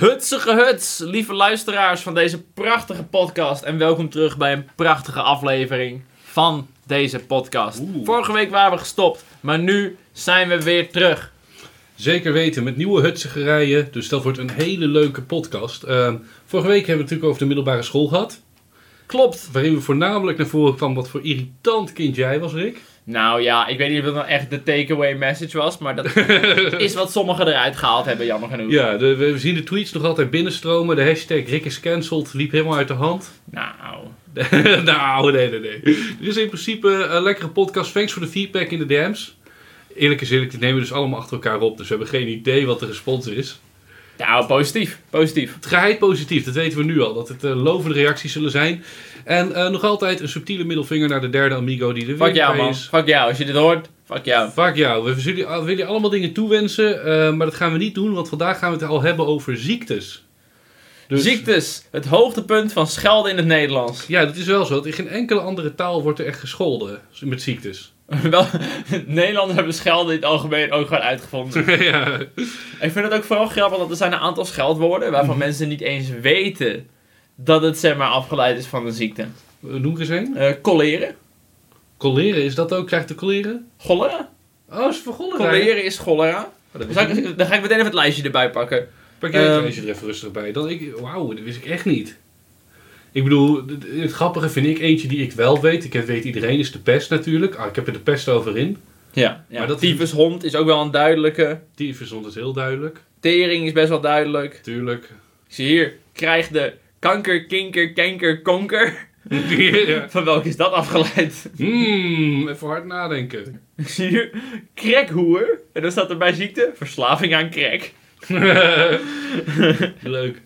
Hutsige huts, lieve luisteraars van deze prachtige podcast. En welkom terug bij een prachtige aflevering van deze podcast. Oeh. Vorige week waren we gestopt, maar nu zijn we weer terug. Zeker weten, met nieuwe hutsigerijen. Dus dat wordt een hele leuke podcast. Ehm, vorige week hebben we het natuurlijk over de middelbare school gehad. Klopt. Waarin we voornamelijk naar voren kwam wat voor irritant kind jij was, Rick. Nou ja, ik weet niet of dat nou echt de takeaway message was, maar dat is wat sommigen eruit gehaald hebben, jammer genoeg. Ja, de, we zien de tweets nog altijd binnenstromen. De hashtag Rick is cancelled liep helemaal uit de hand. Nou, nou, nee, nee, nee. Er is in principe een lekkere podcast. Thanks voor de feedback in de DM's. Eerlijk is eerlijk, die nemen we dus allemaal achter elkaar op. Dus we hebben geen idee wat de respons is. Nou positief, positief. Het geheid positief, dat weten we nu al. Dat het eh, lovende reacties zullen zijn. En eh, nog altijd een subtiele middelvinger naar de derde amigo die er weer Fuck jou man, is. fuck jou. Als je dit hoort, fuck jou. Fuck jou. We willen je allemaal dingen toewensen. eh, maar dat gaan we niet doen, want vandaag gaan we het al hebben over ziektes. Dus- Ziektes, het hoogtepunt van schelden in het Nederlands. Ja, dat is wel zo. In geen enkele andere taal wordt er echt gescholden met ziektes. Wel, Nederlanders hebben schelden in het algemeen ook gewoon uitgevonden. ja. Ik vind het ook vooral grappig dat er zijn een aantal scheldwoorden waarvan Mhm. mensen niet eens weten dat het zeg maar afgeleid is van een ziekte. Noem er eens een. Eh colleren. Colleren, is dat ook? Krijgt de colleren? Cholera? Oh, voor cholera? Colleren is cholera. Oh, ik dan ga ik meteen even het lijstje erbij pakken. Pak jij het Ehm, lijstje er even rustig bij. Dan ik, wauw, dat wist ik echt niet. Ik bedoel, het- grappige vind ik eentje die ik wel weet. Ik weet iedereen is de pest natuurlijk. Ah, ik heb er de pest over in. Ja, ja. Maar dat- tyfushond is ook wel een duidelijke. Verzond het heel duidelijk. Tering is best wel duidelijk. Tuurlijk. Zie hier, krijg de kanker, kinker, kanker, konker. ja. Van welke is dat afgeleid? Hmm, even hard nadenken. Zie hier, crackhoer. En dan staat er bij ziekte, verslaving aan crack. Leuk.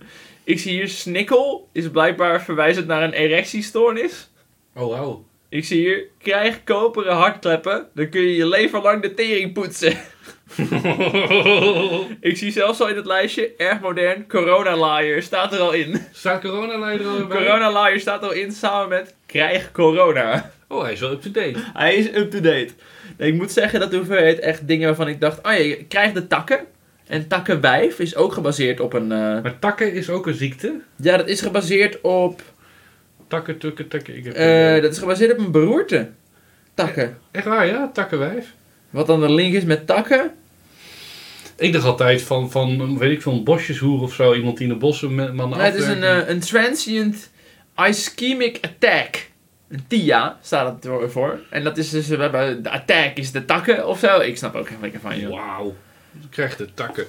Ik zie hier snikkel, is blijkbaar verwijzend naar een erectiestoornis. Oh, wauw. Ik zie hier, krijg koperen hartkleppen, dan kun je je leven lang de tering poetsen. Ik zie zelfs al in het lijstje, erg modern, coronalaaier staat er al in. Staat corona-leider al bij? Coronalaaier staat er al in samen met krijg corona. Oh, hij is wel up-to-date. Hij is up-to-date. Nee, ik moet zeggen dat de hoeveelheid echt dingen waarvan ik dacht, oh ja, je krijgt de takken. En takkenwijf is ook gebaseerd op een... eh, Maar takken is ook een ziekte. ja, dat is gebaseerd op... Takken, tukken, takken. Ik heb eh, dat is gebaseerd op een beroerte. Takken. Echt waar, ja? Takkenwijf. Wat dan de link is met takken. Ik dacht altijd van, van weet ik veel, een bosjeshoer of zo. Iemand die in de bossen met mannen Nee, het is een, eh, een transient ischemic attack. Een TIA staat het voor-. En dat is dus, we hebben, de attack is de takken of zo. Ik snap ook geen flikker van je. Wauw. Krijgt de takken.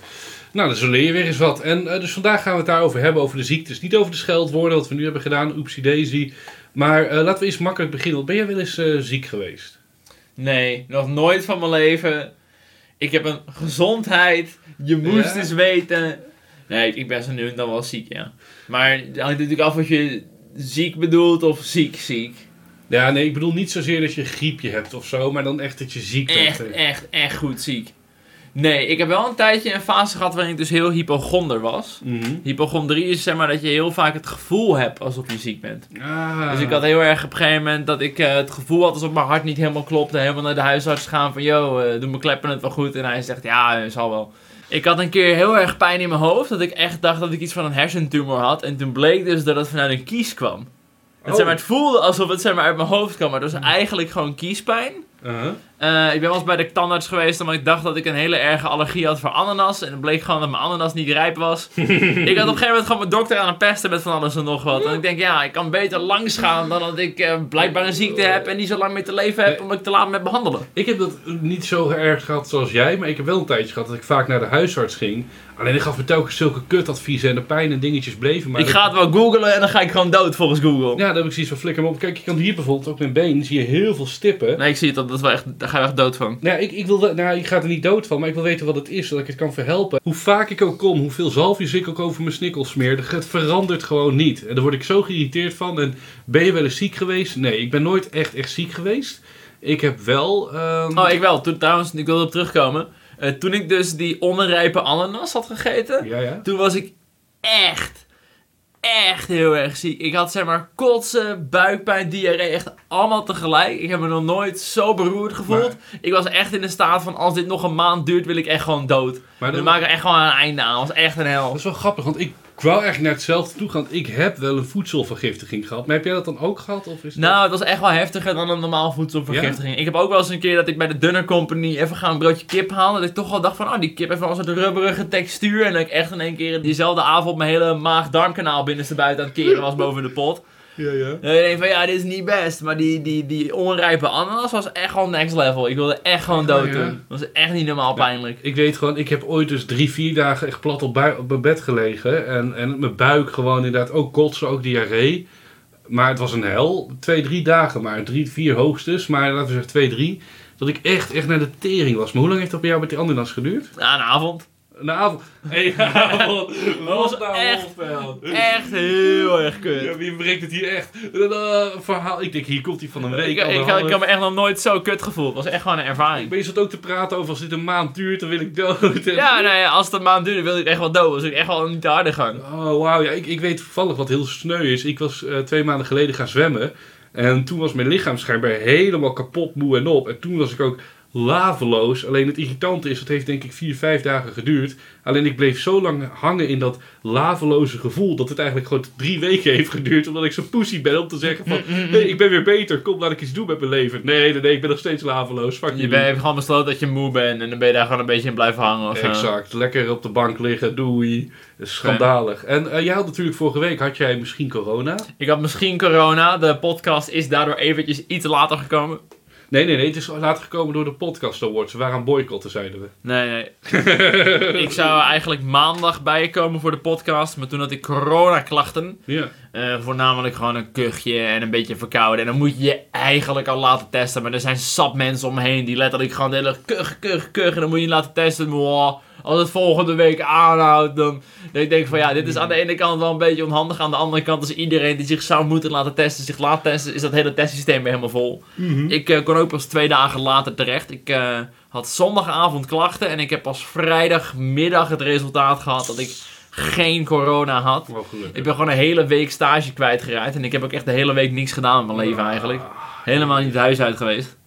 Nou, dan leer je weer eens wat. En eh, dus vandaag gaan we het daarover hebben, over de ziektes. Niet over de scheldwoorden, wat we nu hebben gedaan, oepsie daisy. Maar eh, laten we eens makkelijk beginnen. Ben jij wel eens eh, ziek geweest? Nee, nog nooit van mijn leven. Ik heb een gezondheid. Je moest Ja? eens weten. Nee, ik ben zo nu en dan wel ziek, ja. Maar het hangt natuurlijk af of je ziek bedoelt of ziek ziek. Ja, nee, ik bedoel niet zozeer dat je een griepje hebt of zo, maar dan echt dat je ziek bent. Echt, echt, echt goed ziek. Nee, ik heb wel een tijdje een fase gehad waarin ik dus heel hypochonder was. Mhm. Hypochondrie is zeg maar dat je heel vaak het gevoel hebt alsof je ziek bent. Ah. Dus ik had heel erg op een gegeven moment dat ik eh, het gevoel had alsof mijn hart niet helemaal klopte. Helemaal naar de huisarts gaan van, yo, eh, doe mijn kleppen het wel goed? En hij zegt, ja, eh, zal wel. Ik had een keer heel erg pijn in mijn hoofd, dat ik echt dacht dat ik iets van een hersentumor had. En toen bleek dus dat het vanuit een kies kwam. Het, Oh. zeg maar, het voelde alsof het zeg maar, uit mijn hoofd kwam, maar het was eigenlijk gewoon kiespijn. Uh-huh. Eh, ik ben wel eens bij de tandarts geweest omdat ik dacht dat ik een hele erge allergie had voor ananas. En het bleek gewoon dat mijn ananas niet rijp was. ik had op een gegeven moment gewoon mijn dokter aan het pesten met van alles en nog wat. En ik denk, ja, ik kan beter langs gaan dan dat ik eh, blijkbaar een ziekte heb en niet zo lang mee te leven heb omdat ik te laat met behandelen. Ik heb dat niet zo erg gehad zoals jij, maar ik heb wel een tijdje gehad dat ik vaak naar de huisarts ging. Alleen ik gaf me telkens zulke kutadviezen en de pijn en dingetjes bleven. Maar ik ga het wel googlen en dan ga ik gewoon dood volgens Google. Ja, dan heb ik zoiets van flikker me op. Kijk, je kan hier bijvoorbeeld op mijn been zie je heel veel stippen. Nee, ik zie het, dat, dat is wel echt, daar ga je echt dood van. Nou, ik, ik, wil, nou, ik ga er niet dood van, maar ik wil weten wat het is, zodat ik het kan verhelpen. Hoe vaak ik ook kom, hoeveel zalfjes ik ook over mijn snikkel smeer, het verandert gewoon niet. En daar word ik zo geïrriteerd van. En ben je wel eens ziek geweest? Nee, ik ben nooit echt, echt ziek geweest. Ik heb wel... ehm, Oh, ik wel. Toen, trouwens, ik wil erop terugkomen. Eh, toen ik dus die onrijpe ananas had gegeten, Ja, ja. toen was ik echt, echt heel erg ziek. Ik had zeg maar kotsen, buikpijn, diarree, echt allemaal tegelijk. Ik heb me nog nooit zo beroerd gevoeld. Ik was echt in de staat van als dit nog een maand duurt, wil ik echt gewoon dood. Maar We maken er echt gewoon een einde aan. Dat was echt een hel. dat is wel grappig, want ik wou eigenlijk naar hetzelfde toe gaan. want Ik heb wel een voedselvergiftiging gehad. Maar heb jij dat dan ook gehad? Of is. Nou, het was echt wel heftiger dan een normaal voedselvergiftiging. Ik heb ook wel eens een keer dat ik bij de Dunner Company even ga een broodje kip halen. Dat ik toch wel dacht van, oh, die kip heeft wel een soort rubberige textuur. En dat ik echt in één keer diezelfde avond mijn hele maag-darmkanaal binnenstebuiten aan het keren was boven de pot. Ja, ja. En ik van, ja, dit is niet best. Maar die, die, die onrijpe ananas was echt gewoon next level. Ik wilde echt gewoon dood ja. doen. Dat was echt niet normaal pijnlijk. Ik weet gewoon, ik heb ooit dus drie, vier dagen echt plat op, bui- op mijn bed gelegen. En, en mijn buik gewoon inderdaad ook kotsen, ook diarree. Maar het was een hel. Twee, drie dagen maar. Drie, vier hoogstens. Maar laten we zeggen twee, drie. Dat ik echt, echt naar de tering was. Maar hoe lang heeft dat bij jou met die ananas geduurd? Na een avond. Een avond. Een avond. was nou, echt-? Echt heel erg kut. Ja, wie brengt het hier echt? Eh, verhaal. Ik denk, hier komt hij van een week. Ik, ik, ik, me echt nog nooit zo kut gevoeld. Het was echt gewoon een ervaring. ben je zat ook te praten over als dit een maand duurt, dan wil ik dood. Ja, nou ja, als het een maand duurde, wilde ik echt wel dood. Was ik echt wel niet te harde gang. Oh, wauw. Ja, ik, ik weet toevallig wat heel sneu is. Ik was eh, twee maanden geleden gaan zwemmen. En toen was mijn lichaam schijnbaar helemaal kapot, moe en op. En toen was ik ook laveloos. Alleen het irritante is, het heeft denk ik vier, vijf dagen geduurd. Alleen ik bleef zo lang hangen in dat laveloze gevoel... dat het eigenlijk gewoon drie weken heeft geduurd... omdat ik zo poesie ben om te zeggen van... nee, ik ben weer beter. Kom, laat ik iets doen met mijn leven. Nee, nee, nee, ik ben nog steeds laveloos. Fuck Je bent gewoon besloten dat je moe bent en dan ben je daar gewoon een beetje in blijven hangen of zo. Exact. Lekker op de bank liggen, doei. Schandalig. En eh, jij had natuurlijk vorige week, had jij misschien corona? Ik had misschien corona, de podcast is daardoor eventjes iets later gekomen. Nee, nee, nee. Het is later gekomen door de podcast awards. We waren aan boycotten, zeiden we. Nee, nee. ik zou eigenlijk maandag bijkomen voor de podcast, maar toen had ik coronaklachten. Ja. Eh, voornamelijk gewoon een kuchje en een beetje verkouden. En dan moet je je eigenlijk al laten testen. Maar er zijn sap mensen om me heen die letterlijk gewoon de hele kuch, kuch, kuch. En dan moet je je laten testen. Wow, als het volgende week aanhoudt, dan... dan ik denk van ja, dit is aan de ene kant wel een beetje onhandig. Aan de andere kant is iedereen die zich zou moeten laten testen, zich laat testen, is dat hele testsysteem weer helemaal vol. Ik eh, kon ook pas twee dagen later terecht. Ik eh, had zondagavond klachten en ik heb pas vrijdagmiddag het resultaat gehad dat ik geen corona had. Ik ben gewoon een hele week stage kwijtgeraakt. En ik heb ook echt de hele week niks gedaan met mijn leven eigenlijk. Helemaal niet het huis uit geweest.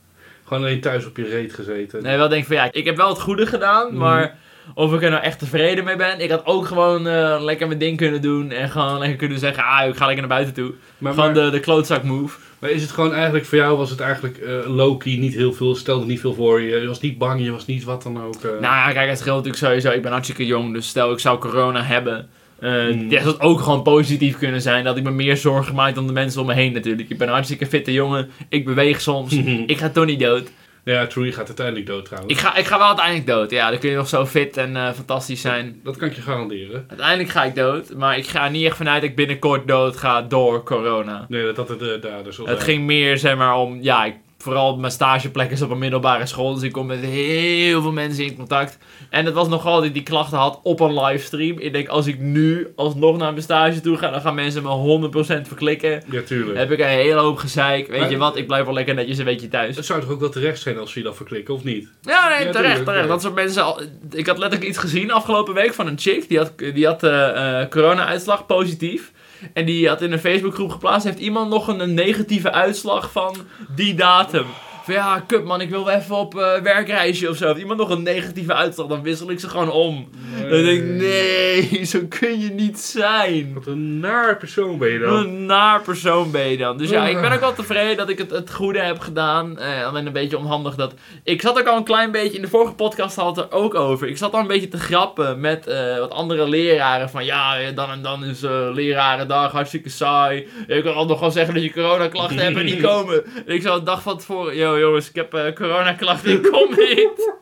Gewoon alleen thuis op je reet gezeten. Nee, wel denk ik van ja, ik heb wel het goede gedaan. Mhm. Maar of ik er nou echt tevreden mee ben. Ik had ook gewoon eh, lekker mijn ding kunnen doen. En gewoon lekker kunnen zeggen, ah, ik ga lekker naar buiten toe. maar, gewoon maar, de, de klootzak move. maar is het gewoon eigenlijk, voor jou was het eigenlijk eh low-key, niet heel veel, stelde niet veel voor je. Je was niet bang, je was niet wat dan ook. eh. Nou ja, kijk, het scheelt natuurlijk sowieso. Ik ben hartstikke jong, dus stel ik zou corona hebben. ja, zou het ook gewoon positief kunnen zijn. Dat ik me meer zorgen maak dan de mensen om me heen natuurlijk. Ik ben een hartstikke fitte jongen. Ik beweeg soms. ik ga toch niet dood. Ja, true, gaat uiteindelijk dood trouwens. Ik ga, ik ga wel uiteindelijk dood. Ja, dan kun je nog zo fit en eh, fantastisch zijn. Dat kan ik je garanderen. Uiteindelijk ga ik dood. Maar ik ga niet echt vanuit dat ik binnenkort dood ga door corona. Nee, dat dat het uh, dader zal Het ging meer, zeg maar, om... Ja, ik, vooral mijn stageplek is op een middelbare school. Dus ik kom met heel veel mensen in contact. En het was nog altijd die klachten had op een livestream. Ik denk, als ik nu alsnog naar mijn stage toe ga... dan gaan mensen me 100% verklikken. Ja, tuurlijk. heb ik een hele hoop gezeik. Weet Maar- je wat, ik blijf wel lekker netjes een beetje thuis. Het zou toch ook wel terecht zijn als ze dat verklikken, of niet? Ja, nee, Ja, terecht, tuurlijk, terecht. ja. Dat soort mensen... Al, ik had letterlijk iets gezien afgelopen week van een chick. Die had, die had eh, corona-uitslag positief. En die had in een Facebookgroep geplaatst... heeft iemand nog een, negatieve uitslag van die datum. Van ja, kut man, ik wil even op eh, werkreisje of zo. Heeft iemand nog een negatieve uitslag, dan wissel ik ze gewoon om. Dan denk ik, nee, zo kun je niet zijn. Wat een naar persoon ben je Wat dan. een naar persoon ben je dan. Dus ja, ik ben ook wel tevreden dat ik het, het goede heb gedaan. Eh, alleen een beetje onhandig dat... Ik zat ook al een klein beetje... In de vorige podcast had het er ook over. Ik zat al een beetje te grappen met eh, wat andere leraren. Van ja, dan en dan is uh, lerarendag hartstikke saai. Je kan al nog wel zeggen dat je coronaklachten hebt en niet komen. En ik zou de dag van tevoren... Yo jongens, ik heb eh, coronaklachten, ik kom niet.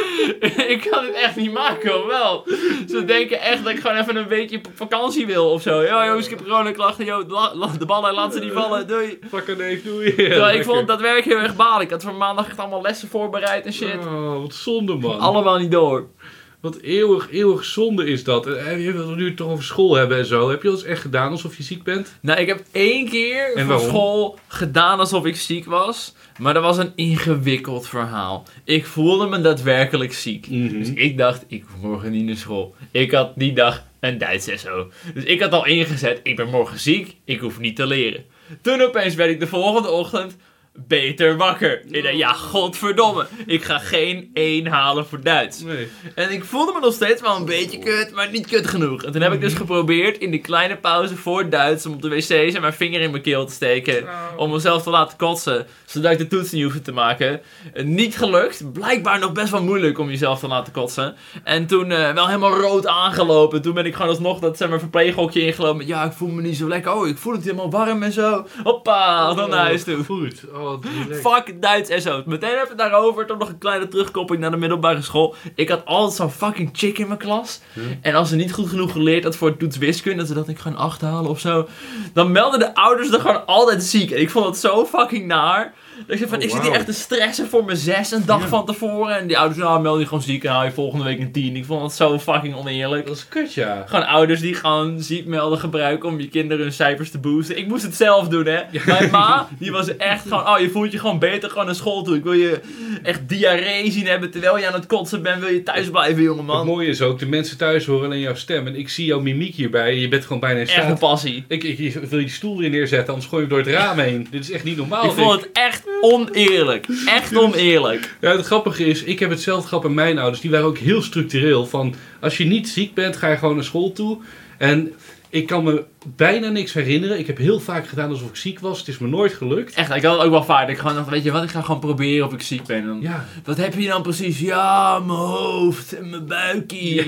ik kan het echt niet maken, of wel? Ze denken echt dat ik gewoon even een weekje op vakantie wil of zo. Ja, jongens, ik heb coronaklachten. Yo, la- la- de ballen, laat ze niet vallen. Doei. Fucker neef, doei. Terwijl ik vond dat werk heel erg baal. Ik had voor maandag echt allemaal lessen voorbereid en shit. Oh, wat zonde man. Allemaal niet door. Wat eeuwig, eeuwig zonde is dat. En je wilt het nu toch over school hebben en zo. Heb je dat eens echt gedaan alsof je ziek bent? Nou, ik heb één keer En waarom? school gedaan alsof ik ziek was. Maar dat was een ingewikkeld verhaal. Ik voelde me daadwerkelijk ziek. Mhm. Dus ik dacht, ik hoef morgen niet naar school. Ik had die dag een Duits SO. Dus ik had al ingezet, ik ben morgen ziek, ik hoef niet te leren. Toen opeens werd ik de volgende ochtend beter wakker. Ik dacht, ja, godverdomme. Ik ga geen 1 halen voor Duits. Nee. En ik voelde me nog steeds wel een beetje kut, maar niet kut genoeg. En toen heb ik dus geprobeerd in die kleine pauze voor Duits om op de wc's en mijn vinger in mijn keel te steken. Om mezelf te laten kotsen, zodat ik de toets niet hoefde te maken. Eh, niet gelukt. Blijkbaar nog best wel moeilijk om jezelf te laten kotsen. En toen eh, wel helemaal rood aangelopen. Toen ben ik gewoon alsnog dat zeg maar, verpleeghokje ingelopen. met, Ja, ik voel me niet zo lekker. Oh, ik voel het helemaal warm en zo. Hoppa, dan naar huis toe. Goed. Oh, Fuck Duits SO. Meteen even daarover. Toen nog een kleine terugkoppeling naar de middelbare school. Ik had altijd zo'n fucking chick in mijn klas. Hm. En als ze niet goed genoeg geleerd had voor het toets wiskunde, dat ze dat ik gewoon acht halen of zo. Dan melden de ouders er gewoon altijd ziek. En ik vond het zo fucking naar. Dat ik zei van, Oh, ik zit hier echt te stressen voor mijn zes een dag Ja. van tevoren. En die ouders, nou meld je gewoon ziek en haal je volgende week een tien. Ik vond het zo fucking oneerlijk. Dat is kut, ja. Gewoon ouders die gewoon ziek melden gebruiken om je kinderen hun cijfers te boosten. Ik moest het zelf doen, hè. Mijn ma, die was echt gewoon, oh, je voelt je gewoon beter gewoon naar school toe. Ik wil je echt diarree zien hebben terwijl je aan het kotsen bent. Wil je thuis blijven, Het jongeman. mooie is ook, de mensen thuis horen alleen jouw stem. En ik zie jouw mimiek hierbij. Je bent gewoon bijna in Echt een staat. passie. Ik, ik, ik wil je stoel weer neerzetten, anders gooi je hem door het raam heen. Dit is echt niet normaal. Ik vond het echt oneerlijk. Echt oneerlijk. Ja, het grappige is, ik heb hetzelfde gehad bij mijn ouders. Die waren ook heel structureel. Van, als je niet ziek bent, ga je gewoon naar school toe. En ik kan me bijna niks herinneren. Ik heb heel vaak gedaan alsof ik ziek was. Het is me nooit gelukt. Echt, ik had het ook wel vaak. Ik gewoon dacht, weet je wat, ik ga gewoon proberen of ik ziek ben. En dan, Ja, Wat heb je dan precies? Ja, mijn hoofd en mijn buikie.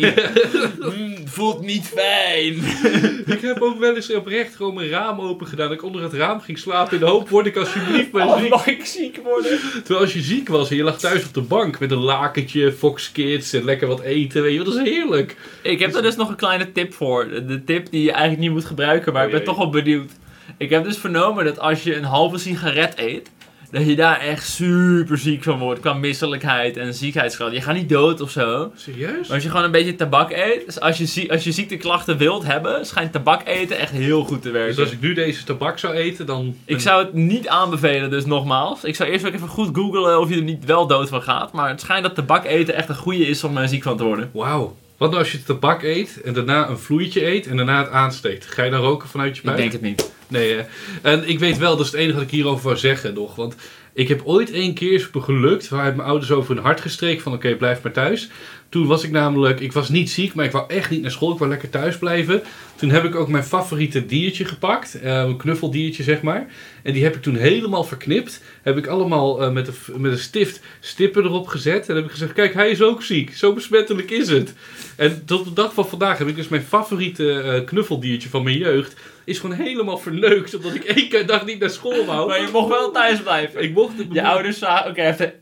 Hmm, voelt niet fijn. ik heb ook wel eens oprecht gewoon mijn raam open gedaan. Dat ik onder het raam ging slapen in de hoop, word ik alsjeblieft maar Oh, ziek. mag ik ziek worden? Terwijl als je ziek was en je lag thuis op de bank met een lakentje, Fox Kids en lekker wat eten, weet je, dat is heerlijk. Ik heb er dus nog een kleine tip voor. De tip die je eigenlijk niet moet gebruiken, maar Oh, ik ben toch wel benieuwd. Ik heb dus vernomen dat als je een halve sigaret eet, dat je daar echt super ziek van wordt. Qua misselijkheid en ziekheidsgraad. Je gaat niet dood of zo. Serieus? Maar als je gewoon een beetje tabak eet, dus als je, als je ziekteklachten wilt hebben, schijnt tabak eten echt heel goed te werken. Dus als ik nu deze tabak zou eten, dan... Ik zou het niet aanbevelen, dus nogmaals. Ik zou eerst ook even goed googlen of je er niet wel dood van gaat. Maar het schijnt dat tabak eten echt een goede is om er ziek van te worden. Wauw. Wat nou als je tabak eet en daarna een vloeitje eet en daarna het aansteekt? Ga je dan roken vanuit je Ik buik? denk het niet. Nee, hè? En ik weet wel, dat is het enige wat ik hierover wou zeggen nog. Want ik heb ooit één keer gelukt, waar mijn ouders over hun hart gestreken van oké, blijf maar thuis. Toen was ik namelijk, ik was niet ziek, maar ik wou echt niet naar school, ik wou lekker thuis blijven. Toen heb ik ook mijn favoriete diertje gepakt, eh, een knuffeldiertje zeg maar. En die heb ik toen helemaal verknipt. Heb ik allemaal eh, met, een, met een stift stippen erop gezet. En heb ik gezegd, kijk, hij is ook ziek. Zo besmettelijk is het. En tot de dag van vandaag heb ik dus mijn favoriete eh, knuffeldiertje van mijn jeugd. Is gewoon helemaal verneukt, omdat ik één keer dag niet naar school wou. Maar je mocht wel thuis blijven. Ik mocht het Je ouders zagen, oké, hij heeft er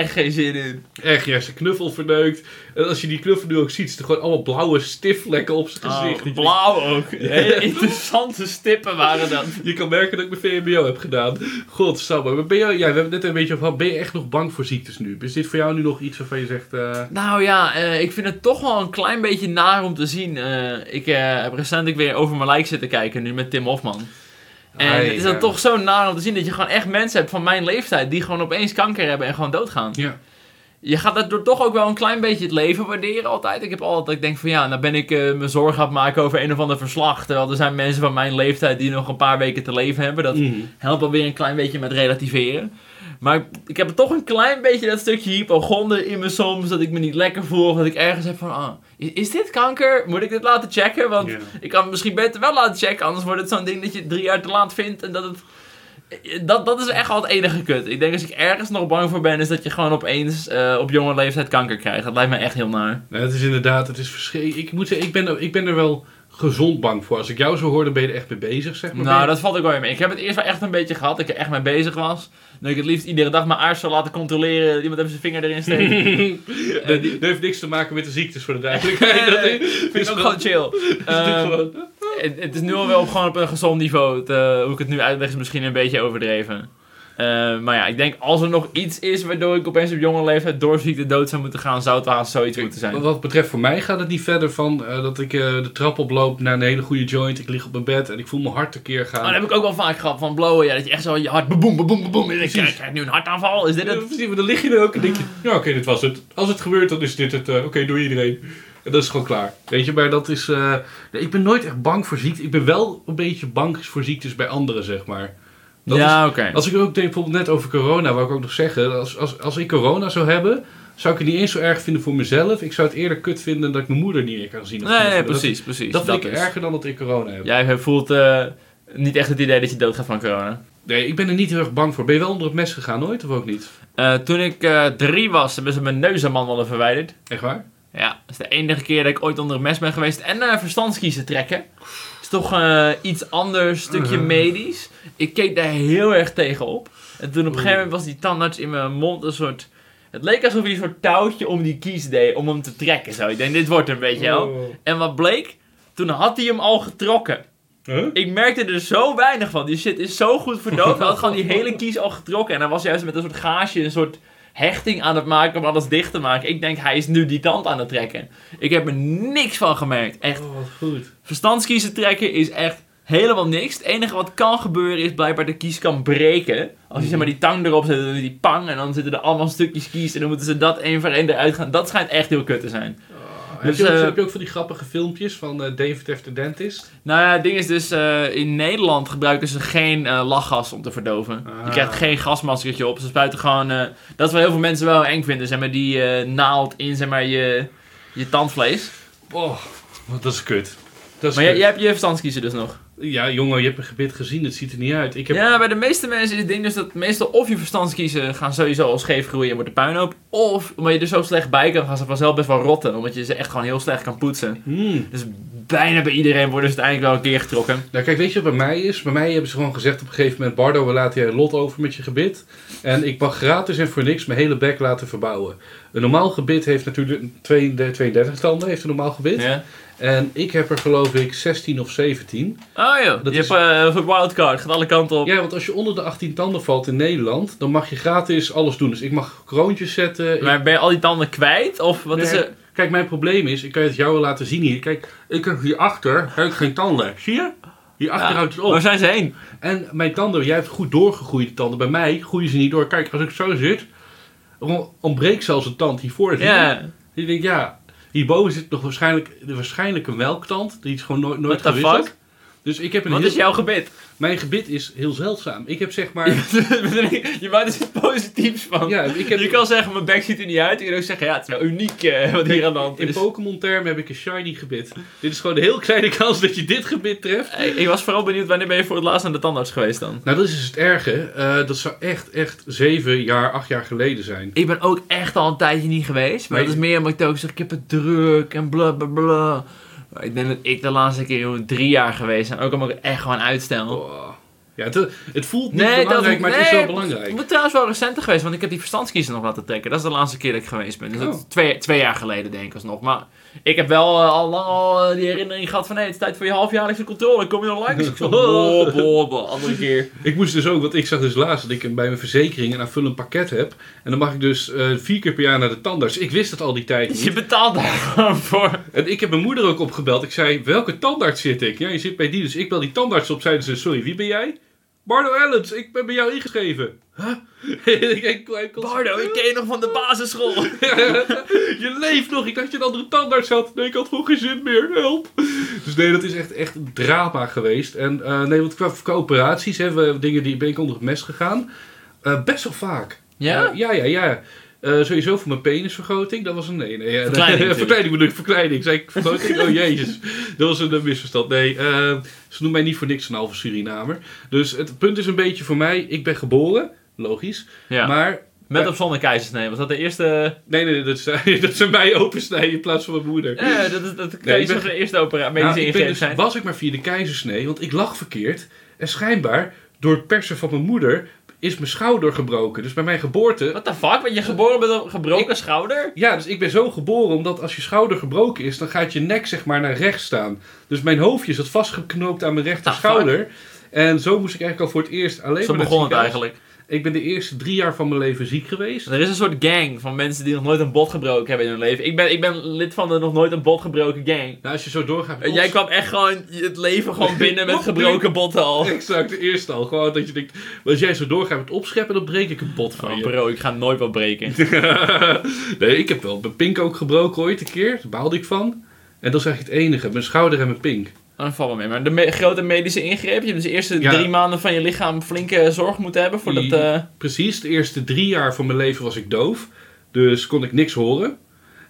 echt geen zin in. Echt, ja, zijn knuffel verneukt. En als je die knuffel nu ook ziet, is er gewoon allemaal blauwe stifvlekken op zijn gezicht. Oh, Die- blauw ook. Hele interessante stippen waren dat. Je kan merken dat ik mijn VMBO heb gedaan. Godsamme. Maar ben jij, ja, we hebben het net een beetje over. Ben je echt nog bang voor ziektes nu? Is dit voor jou nu nog iets waarvan je zegt... eh, Nou ja, eh, ik vind het toch wel een klein beetje naar om te zien. Eh, ik heb recentelijk weer over mijn lijk zitten kijken, nu met Tim Hofman. En Ai, het is dan ja. toch zo naar om te zien dat je gewoon echt mensen hebt van mijn leeftijd die gewoon opeens kanker hebben en gewoon doodgaan. Ja. Je gaat daardoor toch ook wel een klein beetje het leven waarderen altijd. Ik heb altijd dat ik denk van ja, nou ben ik eh, me zorgen aan het maken over een of ander verslag. Terwijl er zijn mensen van mijn leeftijd die nog een paar weken te leven hebben. Dat Mhm. helpt alweer een klein beetje met relativeren. Maar ik- heb toch een klein beetje dat stukje hypochonder in me soms. Dat ik me niet lekker voel. Dat ik ergens heb van, ah, is, is dit kanker? Moet ik dit laten checken? Want ik kan het misschien beter wel laten checken. Anders wordt het zo'n ding dat je drie jaar te laat vindt. En dat het... Dat, dat is echt al het enige kut. Ik denk als ik ergens nog bang voor ben, is dat je gewoon opeens eh, op jonge leeftijd kanker krijgt. Dat lijkt me echt heel naar. Nou, het is inderdaad, het is verschrikkelijk. Ik moet zeggen, ik ben, er, ik ben er wel gezond bang voor. Als ik jou zo hoor, dan ben je er echt mee bezig, zeg maar. Nou, dat valt ook wel mee. Ik heb het eerst wel echt een beetje gehad. Dat ik er echt mee bezig was. Dat ik het liefst iedere dag mijn aars zou laten controleren. Iemand even zijn vinger erin steekt. dat, dat heeft niks te maken met de ziektes, voor de duidelijkheid. Dat vind ik ook gewoon chill. Ehm, het, het is nu al wel op, gewoon op een gezond niveau. Het, eh, hoe ik het nu uitleg is misschien een beetje overdreven. Eh, maar ja, ik denk als er nog iets is waardoor ik opeens op jonge leeftijd door ziekte dood zou moeten gaan, zou het haast zoiets moeten zijn. Wat betreft voor mij gaat het niet verder van eh, dat ik eh, de trap oploop naar een hele goede joint. Ik lig op mijn bed en ik voel mijn hart tekeer gaan. Maar dat heb ik ook wel vaak gehad van blowen. Ja, dat je echt zo je hart boem, boem, boem, boem. En ik krijg, nu een hartaanval. Is dit het? precies, maar dan lig je er ook en denk je, ja oké, dit was het. Als het gebeurt, dan is dit het. oké, doe iedereen. En dat is gewoon klaar. Weet je, maar dat is... ik ben nooit echt bang voor ziekte. Ik ben wel een beetje bang voor ziektes bij anderen, zeg maar. Dat ja, oké. Als ik ook denk, bijvoorbeeld net over corona, wou ik ook nog zeggen. Als, als, als ik corona zou hebben, zou ik het niet eens zo erg vinden voor mezelf. Ik zou het eerder kut vinden dat ik mijn moeder niet meer kan zien. of Nee, nee, kunnen. Dat- precies, precies. Dat, vind ik is. erger dan dat ik corona heb. Jij voelt eh, niet echt het idee dat je doodgaat van corona. Nee, ik ben er niet heel erg bang voor. Ben je wel onder het mes gegaan ooit of ook niet? Eh, toen ik eh, drie was, hebben ze mijn neus aan mannen verwijderd. Echt waar? Ja, dat is de enige keer dat ik ooit onder een mes ben geweest. En verstandskiezen trekken. Toch eh, iets anders, stukje Uh. medisch. Ik keek daar heel erg tegen op. En toen op een gegeven moment was die tandarts in mijn mond een soort... Het leek alsof hij een soort touwtje om die kies deed, om hem te trekken. Zo. Ik denk, dit wordt een beetje wel. Oh. En wat bleek? Toen had hij hem al getrokken. Huh? Ik merkte er zo weinig van. Die shit is zo goed verdoofd. Hij had gewoon die hele kies al getrokken. En hij was juist met een soort gaasje, een soort hechting aan het maken om alles dicht te maken. Ik denk, hij is nu die tand aan het trekken. Ik heb er niks van gemerkt. Echt. Oh, wat goed. Verstandskiezen trekken is echt helemaal niks. Het enige wat kan gebeuren is blijkbaar de kies kan breken. Als je zeg maar die tang erop zet, dan die pang. En dan zitten er allemaal stukjes kies. En dan moeten ze dat één voor één eruit gaan. Dat schijnt echt heel kut te zijn. Dus, heb, je ook, eh, heb je ook van die grappige filmpjes van eh, David F. the Dentist? Nou ja, het ding is dus, eh, in Nederland gebruiken ze geen lachgas om te verdoven. Je Ah. krijgt geen gasmaskertje op. Ze spuiten gewoon, dat is wat heel veel mensen wel eng vinden, zeg maar, die naald in zeg maar, je, je tandvlees. Oh, dat is kut. Dat is Maar jij, jij hebt je verstandskiezer dus nog. Ja, jongen, je hebt een gebit gezien. Het ziet er niet uit. Ik heb... Ja, bij de meeste mensen is het ding dus dat meestal of je verstandskiezen gaan sowieso al scheef groeien en wordt de puinhoop. Of, omdat je er zo slecht bij kan, gaan ze vanzelf best wel rotten. Omdat je ze echt gewoon heel slecht kan poetsen. Hmm. Dus bijna bij iedereen worden ze uiteindelijk wel een keer getrokken. Nou, kijk, weet je wat bij mij is? Bij mij hebben ze gewoon gezegd op een gegeven moment... Bardo, we laten jij lot over met je gebit. En ik mag gratis en voor niks mijn hele bek laten verbouwen. Een normaal gebit heeft natuurlijk... 32 32 tanden heeft een normaal gebit. Ja. En ik heb er geloof ik 16 of 17. Oh joh, Dat je is- hebt eh, een wildcard, gaat alle kanten op. Ja, want als je onder de 18 tanden valt in Nederland... dan mag je gratis alles doen. Dus ik mag kroontjes zetten. ik- Maar ben je al die tanden kwijt? Of wat is er? Kijk, mijn probleem is, ik kan het jou wel laten zien hier. Kijk, ik heb hierachter heb ik geen tanden. Zie je? Hierachter Ja. houdt het op. Waar zijn ze heen? En mijn tanden, jij hebt goed doorgegroeide tanden. Bij mij groeien ze niet door. Kijk, als ik zo zit, on- ontbreekt zelfs een tand hiervoor. Je? Ja, Ik denk, ja, hierboven zit nog waarschijnlijk, waarschijnlijk een melktand. Die is gewoon nooit, nooit gewisseld. Dus ik heb een wat heel, is jouw gebit? Mijn gebit is heel zeldzaam. Ik heb zeg maar... je maakt er iets positiefs van. ja, ik heb, Je kan zeggen, mijn bek ziet er niet uit. Je kan ook zeggen, ja, het is wel uniek eh, wat hier aan de hand in is. Pokémon-termen heb ik een shiny gebit. Dit is gewoon een heel kleine kans dat je dit gebit treft. Hey, ik was vooral benieuwd, wanneer ben je voor het laatst aan de tandarts geweest dan? Nou, dat is dus het erge. Eh, dat zou echt, echt zeven jaar, acht jaar geleden zijn. Ik ben ook echt al een tijdje niet geweest. Maar Nee. dat is meer omdat ik ook zeg, ik heb het druk en bla bla bla. Ik denk dat ik de laatste keer drie jaar geweest ben. Ook het echt gewoon uitstel. Ja, het, het voelt niet Nee, dat- belangrijk, maar het is wel belangrijk. Ik ben trouwens wel recenter geweest, want ik heb die verstandskiezer nog laten trekken. Dat is de laatste keer dat ik geweest ben. Dus dat Oh. twee, twee jaar geleden denk ik alsnog. Maar ik heb wel eh, al lang al eh, die herinnering gehad van... Hé, het is tijd voor je halfjaarlijkse controle. Kom je nog langs? Ik zo, boh, boh, boh, andere keer. Ik moest dus ook, want ik zag dus laatst dat ik bij mijn verzekering een aanvullend pakket heb. En dan mag ik dus eh, vier keer per jaar naar de tandarts. Ik wist dat al die tijd Dus je niet. betaalt daar gewoon voor. En ik heb mijn moeder ook opgebeld. Ik zei, welke tandarts zit ik? Ja, je zit bij die. Dus ik bel die tandarts op. Zeiden ze, sorry, wie ben jij? Bardo Ellens, ik ben bij jou ingeschreven. Huh? Bardo, ik ken je nog van de basisschool. je leeft nog. Ik dacht je een andere tandarts had. Nee, ik had gewoon geen zin meer. Help. Dus nee, dat is echt, echt een drama geweest. En eh, nee, want qua, operaties hebben we dingen die ben ik onder het mes gegaan. Eh, best wel vaak. Ja? Eh, ja, ja, ja. Eh, sowieso voor mijn penisvergroting. Dat was een nee. nee Verkleining verkleining bedoel ik. Verkleining. Zei ik vergroting? Oh jezus. Dat was een misverstand. Nee, eh, ze noemen mij niet voor niks een halve Surinamer. Dus het punt is een beetje voor mij. Ik ben geboren. Logisch. Ja. Maar Met of zonder keizersnee. Was dat de eerste... Nee, nee, dat, is, dat zijn mij opensnijden in plaats van mijn moeder. Ja, dat is dat Nee, ben- de eerste opera medische Nou, ingreep dus, zijn. was ik maar via de keizersnee, want ik lag verkeerd. En schijnbaar, door het persen van mijn moeder, is mijn schouder gebroken. Dus bij mijn geboorte... What the fuck? Ben je geboren met een gebroken schouder? Ja, dus ik ben zo geboren omdat als je schouder gebroken is, dan gaat je nek zeg maar naar rechts staan. Dus mijn hoofdje zat vastgeknoopt aan mijn rechter schouder. En zo moest ik eigenlijk al voor het eerst alleen Zo maar naar begon het eigenlijk. Ik ben de eerste drie jaar van mijn leven ziek geweest. Er is een soort gang van mensen die nog nooit een bot gebroken hebben in hun leven. Ik ben, ik ben lid van de nog nooit een bot gebroken gang. Nou, als je zo doorgaat... En jij kwam echt gewoon het leven gewoon binnen met gebroken botten al. Exact, de eerste al. Gewoon dat je denkt, als jij zo doorgaat met opscheppen, dan breek ik een pot van Oh, je. bro, ik ga nooit wat breken. nee, ik heb wel mijn pink ook gebroken ooit een keer. Daar baalde ik van. En dat is eigenlijk het enige. Mijn schouder en mijn pink. Dat valt wel mee. Maar de me- grote medische ingreep, je hebt dus de eerste Ja. drie maanden van je lichaam flinke zorg moeten hebben voordat... Ja. eh Precies, de eerste drie jaar van mijn leven was ik doof. Dus kon ik niks horen.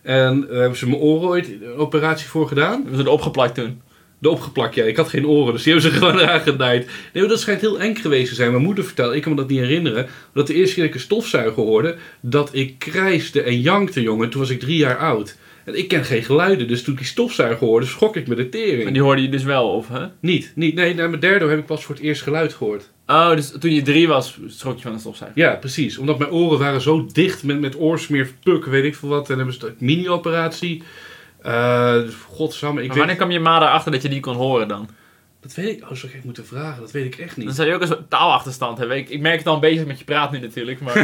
En daar hebben ze mijn oren ooit een operatie voor gedaan. hebben ze het opgeplakt toen. De opgeplakt, ja. Ik had geen oren, dus die hebben ze gewoon eraan. Nee, maar dat schijnt heel eng geweest te zijn. Mijn moeder vertelde, ik kan me dat niet herinneren. Dat de eerste keer dat ik een stofzuiger hoorde, dat ik krijste en jankte, jongen. Toen was ik drie jaar oud. Ik ken geen geluiden, dus toen ik die stofzuiger hoorde, schrok ik met de tering. Maar die hoorde je dus wel, of hè? Niet, niet. Nee, na mijn derde heb ik pas voor het eerst geluid gehoord. Oh, dus toen je drie was, schrok je van een stofzuiger. Ja, precies. Omdat mijn oren waren zo dicht met, met oorsmeer, puk, weet ik veel wat. En hebben ze een mini-operatie. Eh godsamme, ik Maar weet... wanneer kwam je ma erachter dat je die kon horen dan? Dat weet ik... Oh, zou ik moeten vragen? Dat weet ik echt Dan niet. zou je ook een soort taalachterstand hebben. Ik, ik merk het al een beetje met je praat nu natuurlijk, maar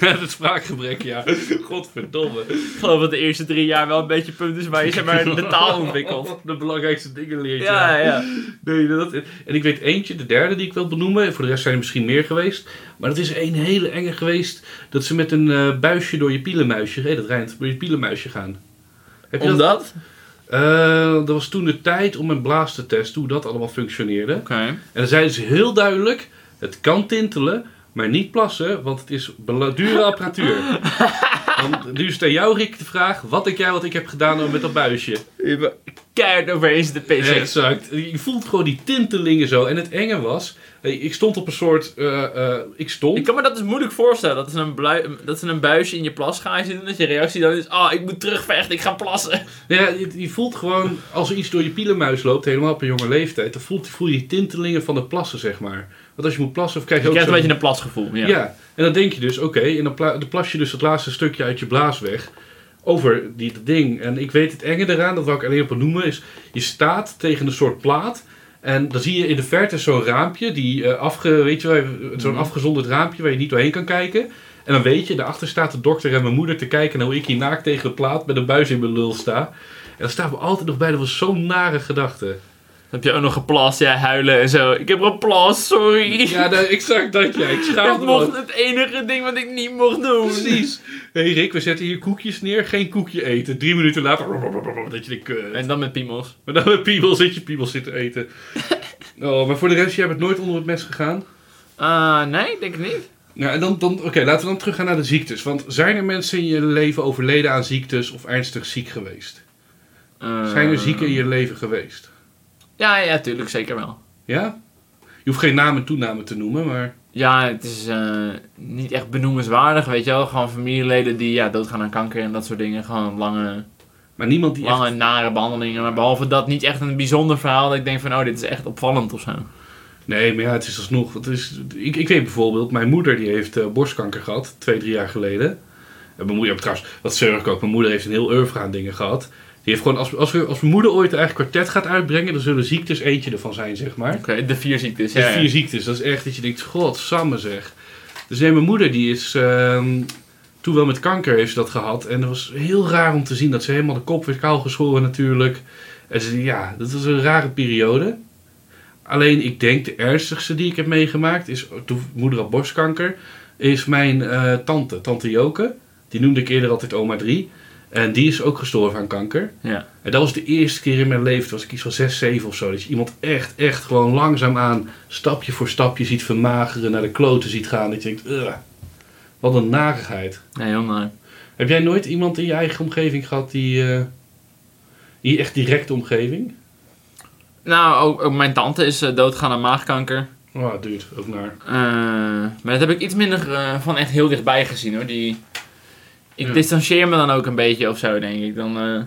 het spraakgebrek, ja. Godverdomme. ik geloof dat de eerste drie jaar wel een beetje punt is waar je zeg maar, de taal ontwikkelt. De belangrijkste dingen leert, Ja, ja. Nee, dat, en ik weet eentje, de derde die ik wil benoemen. Voor de rest zijn er misschien meer geweest. Maar dat is een hele enge geweest. Dat ze met een eh, buisje door je pielenmuisje, hé, dat rijmt, door je pielenmuisje gaan. Heb je dat? Eh, dat was toen de tijd om een blaas te testen, hoe dat allemaal functioneerde. Oké. En dan zeiden ze heel duidelijk, het kan tintelen, maar niet plassen, want het is dure apparatuur. Dan, nu is het aan jou, Rick, de vraag, wat denk jij wat ik heb gedaan met dat buisje? Keihard overheen de PC. Exact. Je voelt gewoon die tintelingen zo. En het enge was, eh, ik stond op een soort, eh, eh, ik stond... Ik kan me dat dus moeilijk voorstellen. Dat ze een, blui- dat ze een buisje in je plas gaan zitten. Dat je reactie dan is: ah, ik moet terugvechten, ik ga plassen. Ja, je, je voelt gewoon, als er iets door je pielenmuis loopt, helemaal op een jonge leeftijd, dan voelt, voel je die tintelingen van het plassen, zeg maar. Want als je moet plassen, of krijg je, Je ook krijgt een beetje een plasgevoel. Ja. Ja. en dan denk je dus, oké, en dan, pla- dan plas je dus het laatste stukje uit je blaas weg over die dat ding. En ik weet het enge eraan, dat wil ik alleen op noemen, is je staat tegen een soort plaat. En dan zie je in de verte zo'n raampje, die eh, afge, weet je, wel, zo'n Mhm. afgezonderd raampje waar je niet doorheen kan kijken. En dan weet je, daarachter staat de dokter en mijn moeder te kijken naar hoe ik hier naakt tegen de plaat met een buis in mijn lul sta. En dan staat me altijd nog bij, dat was zo'n nare gedachte. Dan heb je ook nog geplast, ja, huilen en zo. Ik heb geplast, sorry. Ja, nou, exact dat, ja. Ik schaam dat me mocht het enige ding wat ik niet mocht doen. Precies. Hé hey Rick, we zetten hier koekjes neer, geen koekje eten. Drie minuten later, dat je denkt, kut. En dan met piemels. Maar dan met piemel zit je piemel zitten eten. Oh, maar voor de rest, jij bent nooit onder het mes gegaan? Ah, nee, denk ik niet. Nou, en dan, dan, oké, laten we dan teruggaan naar de ziektes. Want zijn er mensen in je leven overleden aan ziektes of ernstig ziek geweest? Eh, Zijn er zieken in je leven geweest? Ja, ja, tuurlijk, zeker wel. Ja? Je hoeft geen naam en toename te noemen, maar... Ja, het is eh, niet echt benoemenswaardig, weet je wel. Gewoon familieleden die ja, doodgaan aan kanker en dat soort dingen. Gewoon lange, Maar niemand die lange echt... nare behandelingen. Maar behalve dat niet echt een bijzonder verhaal dat ik denk van, oh, dit is echt opvallend of zo. Nee, maar ja, het is alsnog... Het is, ik, ik weet bijvoorbeeld, mijn moeder die heeft eh, borstkanker gehad, twee, drie jaar geleden. En mijn moeder, trouwens, dat zeur ik ook. Mijn moeder heeft een heel oeuvre aan dingen gehad. Die heeft gewoon, als, als, we, als mijn moeder ooit een eigen kwartet gaat uitbrengen, dan zullen ziektes eentje ervan zijn, zeg maar. Oké, de vier ziektes. De Ja, ja. vier ziektes, dat is echt dat je denkt, god, samen zeg. Dus nee, mijn moeder die is ehm, toen wel met kanker heeft ze dat gehad. En het was heel raar om te zien dat ze helemaal de kop werd kaal geschoren natuurlijk. En ze, ja, dat was een rare periode. Alleen ik denk de ernstigste die ik heb meegemaakt is, toen moeder had borstkanker, is mijn eh, tante, tante Joke. Die noemde ik eerder altijd oma 3. En die is ook gestorven aan kanker. Ja. En dat was de eerste keer in mijn leven, toen was ik iets van 6, 7 of zo. Dat je iemand echt, echt gewoon langzaamaan, stapje voor stapje ziet vermageren, naar de kloten ziet gaan. Dat je denkt, "Ugh, wat een narigheid. Nee, heel naar. Heb jij nooit iemand in je eigen omgeving gehad die, eh, die echt directe omgeving? Nou, ook, ook mijn tante is eh, doodgaan aan maagkanker. Oh, dude, ook naar. Eh, maar dat heb ik iets minder van echt heel dichtbij gezien hoor. Die, ik Ja. distancieer me dan ook een beetje of zo, denk ik. Dan eh,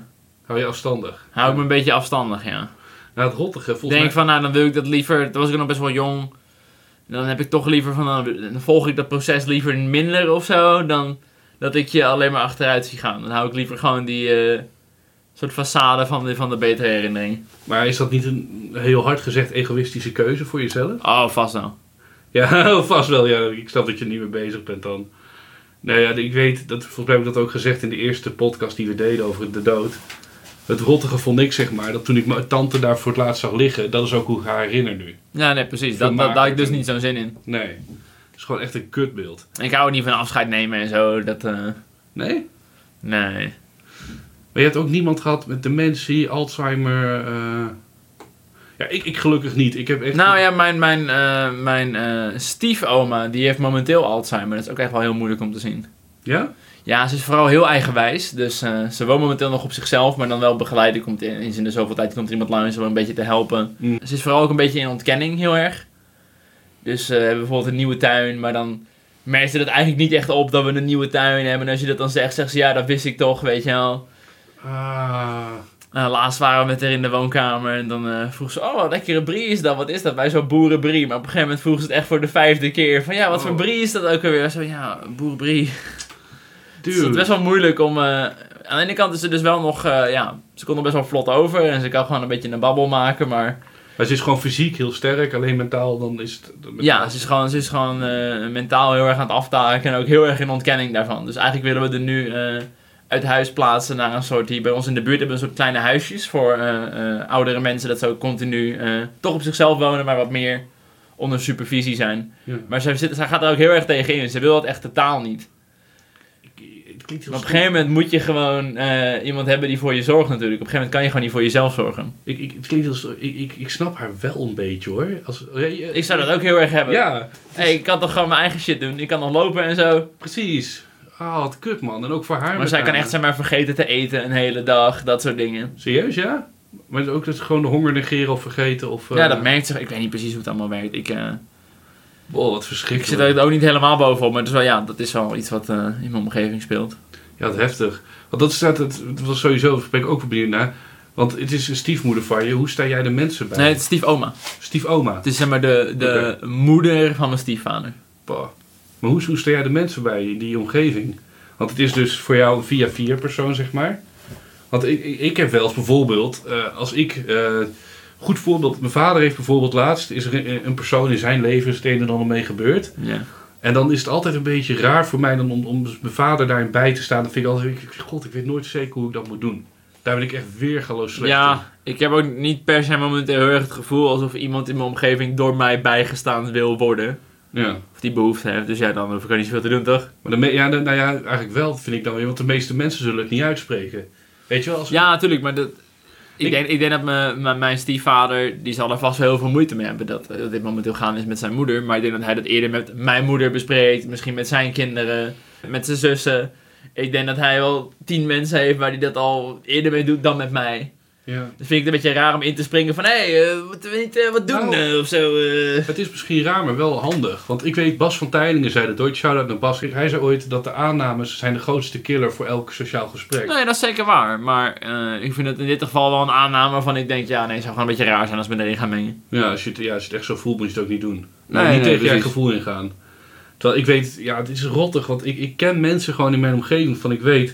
Hou je afstandig? hou ik me een beetje afstandig, ja. Nou, het rottige, volgens denk mij... van, nou dan wil ik dat liever. Toen was ik nog best wel jong. Dan heb ik toch liever van, dan, volg ik dat proces liever minder of zo. Dan dat ik je alleen maar achteruit zie gaan. Dan hou ik liever gewoon die eh, soort façade van de, van de betere herinnering. Maar is dat niet een heel hard gezegd egoïstische keuze voor jezelf? Oh, vast wel. Ja, vast wel. Ja. Ik snap dat je niet mee bezig bent dan. Nou ja, ik weet, dat, volgens mij heb ik dat ook gezegd in de eerste podcast die we deden over de dood. Het rottige vond ik, zeg maar, dat toen ik mijn tante daar voor het laatst zag liggen, dat is ook hoe ik haar herinner nu. Ja, nee, precies. Dat, dat, daar had ik dus niet zo'n zin in. Nee. Het is gewoon echt een kutbeeld. Ik hou niet van afscheid nemen en zo. Dat, eh, Nee? nee. Maar je hebt ook niemand gehad met dementie, Alzheimer. eh, Ja, ik, ik gelukkig niet. Ik heb echt. Nou ja, mijn, mijn, eh, mijn eh, stiefoma, die heeft momenteel Alzheimer. Dat is ook echt wel heel moeilijk om te zien. Ja? Ja, ze is vooral heel eigenwijs. Dus eh, ze woont momenteel nog op zichzelf, maar dan wel begeleid. Komt in, in de zoveel tijd komt er iemand langs om een beetje te helpen. Mm. Ze is vooral ook een beetje in ontkenning, heel erg. Dus we hebben bijvoorbeeld een nieuwe tuin, maar dan merkt ze dat eigenlijk niet echt op dat we een nieuwe tuin hebben. En als je dat dan zegt, zegt ze ja, dat wist ik toch, weet je wel. Ah. Nou, laatst waren we met haar in de woonkamer en dan eh, vroeg ze, oh, wat lekkere brie is dat, wat is dat? Wij zo boerenbrie. Maar op een gegeven moment vroeg ze het echt voor de vijfde keer. Van ja, wat voor Oh. brie is dat ook alweer? Zo, ja, boerenbrie. Dus het is best wel moeilijk om. eh, aan de ene kant is ze dus wel nog. eh, ja, ze kon er best wel vlot over en ze kan gewoon een beetje een babbel maken. Maar Maar ze is gewoon fysiek heel sterk, alleen mentaal dan is het. ja, ze is gewoon, ze is gewoon eh, mentaal heel erg aan het aftaken en ook heel erg in ontkenning daarvan. Dus eigenlijk willen we er nu eh, uit huis plaatsen naar een soort. Hier bij ons in de buurt hebben we een soort kleine huisjes voor eh, oudere mensen. Dat ze ook continu eh, toch op zichzelf wonen, maar wat meer onder supervisie zijn. Ja. Maar zij, zit, zij gaat er ook heel erg tegen in. Ze wil dat echt totaal niet. Het klinkt heel Maar op een gegeven moment moet je gewoon iemand hebben die voor je zorgt natuurlijk. Op een gegeven moment kan je gewoon niet voor jezelf zorgen. Ik, ik, het klinkt heel ik, ik, ik snap haar wel een beetje hoor. Als, Ik zou dat ook heel erg hebben. Ja, Hey, ik kan toch gewoon mijn eigen shit doen. Ik kan nog lopen en zo. precies. Ah, wat kut man. En ook voor haar. Maar zij kan echt zeg maar vergeten te eten een hele dag. Dat soort dingen. Serieus, ja? Maar ook dat ze gewoon de honger negeren of vergeten of... eh, Ja, dat merkt ze. Ik weet niet precies hoe het allemaal werkt. Ik, eh, Wow, wat ik verschrikkelijk. zit er ook niet helemaal bovenop. Maar is wel, ja, dat is wel iets wat eh, in mijn omgeving speelt. Ja, wat heftig. Want dat staat het, het was sowieso, daar ben ik ook benieuwd naar. Want het is een stiefmoeder van je. Hoe sta jij de mensen bij? Nee, het is stiefoma. Stiefoma. Het is zeg maar de, de moeder van mijn stiefvader. Bah. Maar hoe, hoe sta jij de mensen bij in die omgeving? Want het is dus voor jou een via vier persoon, zeg maar. Want ik, ik, ik heb wel eens bijvoorbeeld, eh, als ik, eh, goed voorbeeld, mijn vader heeft bijvoorbeeld laatst, is er een, een persoon in zijn leven is het een en ander mee gebeurd. Ja. En dan is het altijd een beetje raar voor mij dan om, om mijn vader daarin bij te staan. Dan vind ik altijd, god, ik weet nooit zeker hoe ik dat moet doen. Daar ben ik echt weergaloos slecht in. Ja, ik heb ook niet per se momenteel heel erg het gevoel alsof iemand in mijn omgeving door mij bijgestaan wil worden. Ja. Of die behoefte heeft. Dus ja, dan hoef ik er niet zoveel te doen, toch? Maar de ja, de- nou ja, eigenlijk wel, vind ik dan weer. Want de meeste mensen zullen het niet uitspreken. Weet je wel? Als Ja, natuurlijk, maar dat, ik, Ik- denk, ik denk dat mijn, mijn, mijn stiefvader, die zal er vast wel heel veel moeite mee hebben dat, dat dit momenteel gaan is met zijn moeder. Maar ik denk dat hij dat eerder met mijn moeder bespreekt, misschien met zijn kinderen, met zijn zussen. Ik denk dat hij wel tien mensen heeft waar hij dat al eerder mee doet dan met mij. Ja. Dan vind ik het een beetje raar om in te springen van, hé, hey, eh, moeten we niet eh, wat doen Nou. eh, of zo. eh. Het is misschien raar, maar wel handig. Want ik weet, Bas van Teylingen zei dat ooit. Shout-out naar Bas. Hij zei ooit dat de aannames zijn de grootste killer voor elk sociaal gesprek. Nee, dat is zeker waar. Maar eh, ik vind het in dit geval wel een aanname waarvan ik denk, ja, nee, het zou gewoon een beetje raar zijn als we erin gaan mengen. Ja, als je, het, ja, als je het echt zo voelt, moet je het ook niet doen. Nee, niet nee, tegen je gevoel ingaan. Terwijl ik weet, ja, het is rottig. Want ik, ik ken mensen gewoon in mijn omgeving van ik weet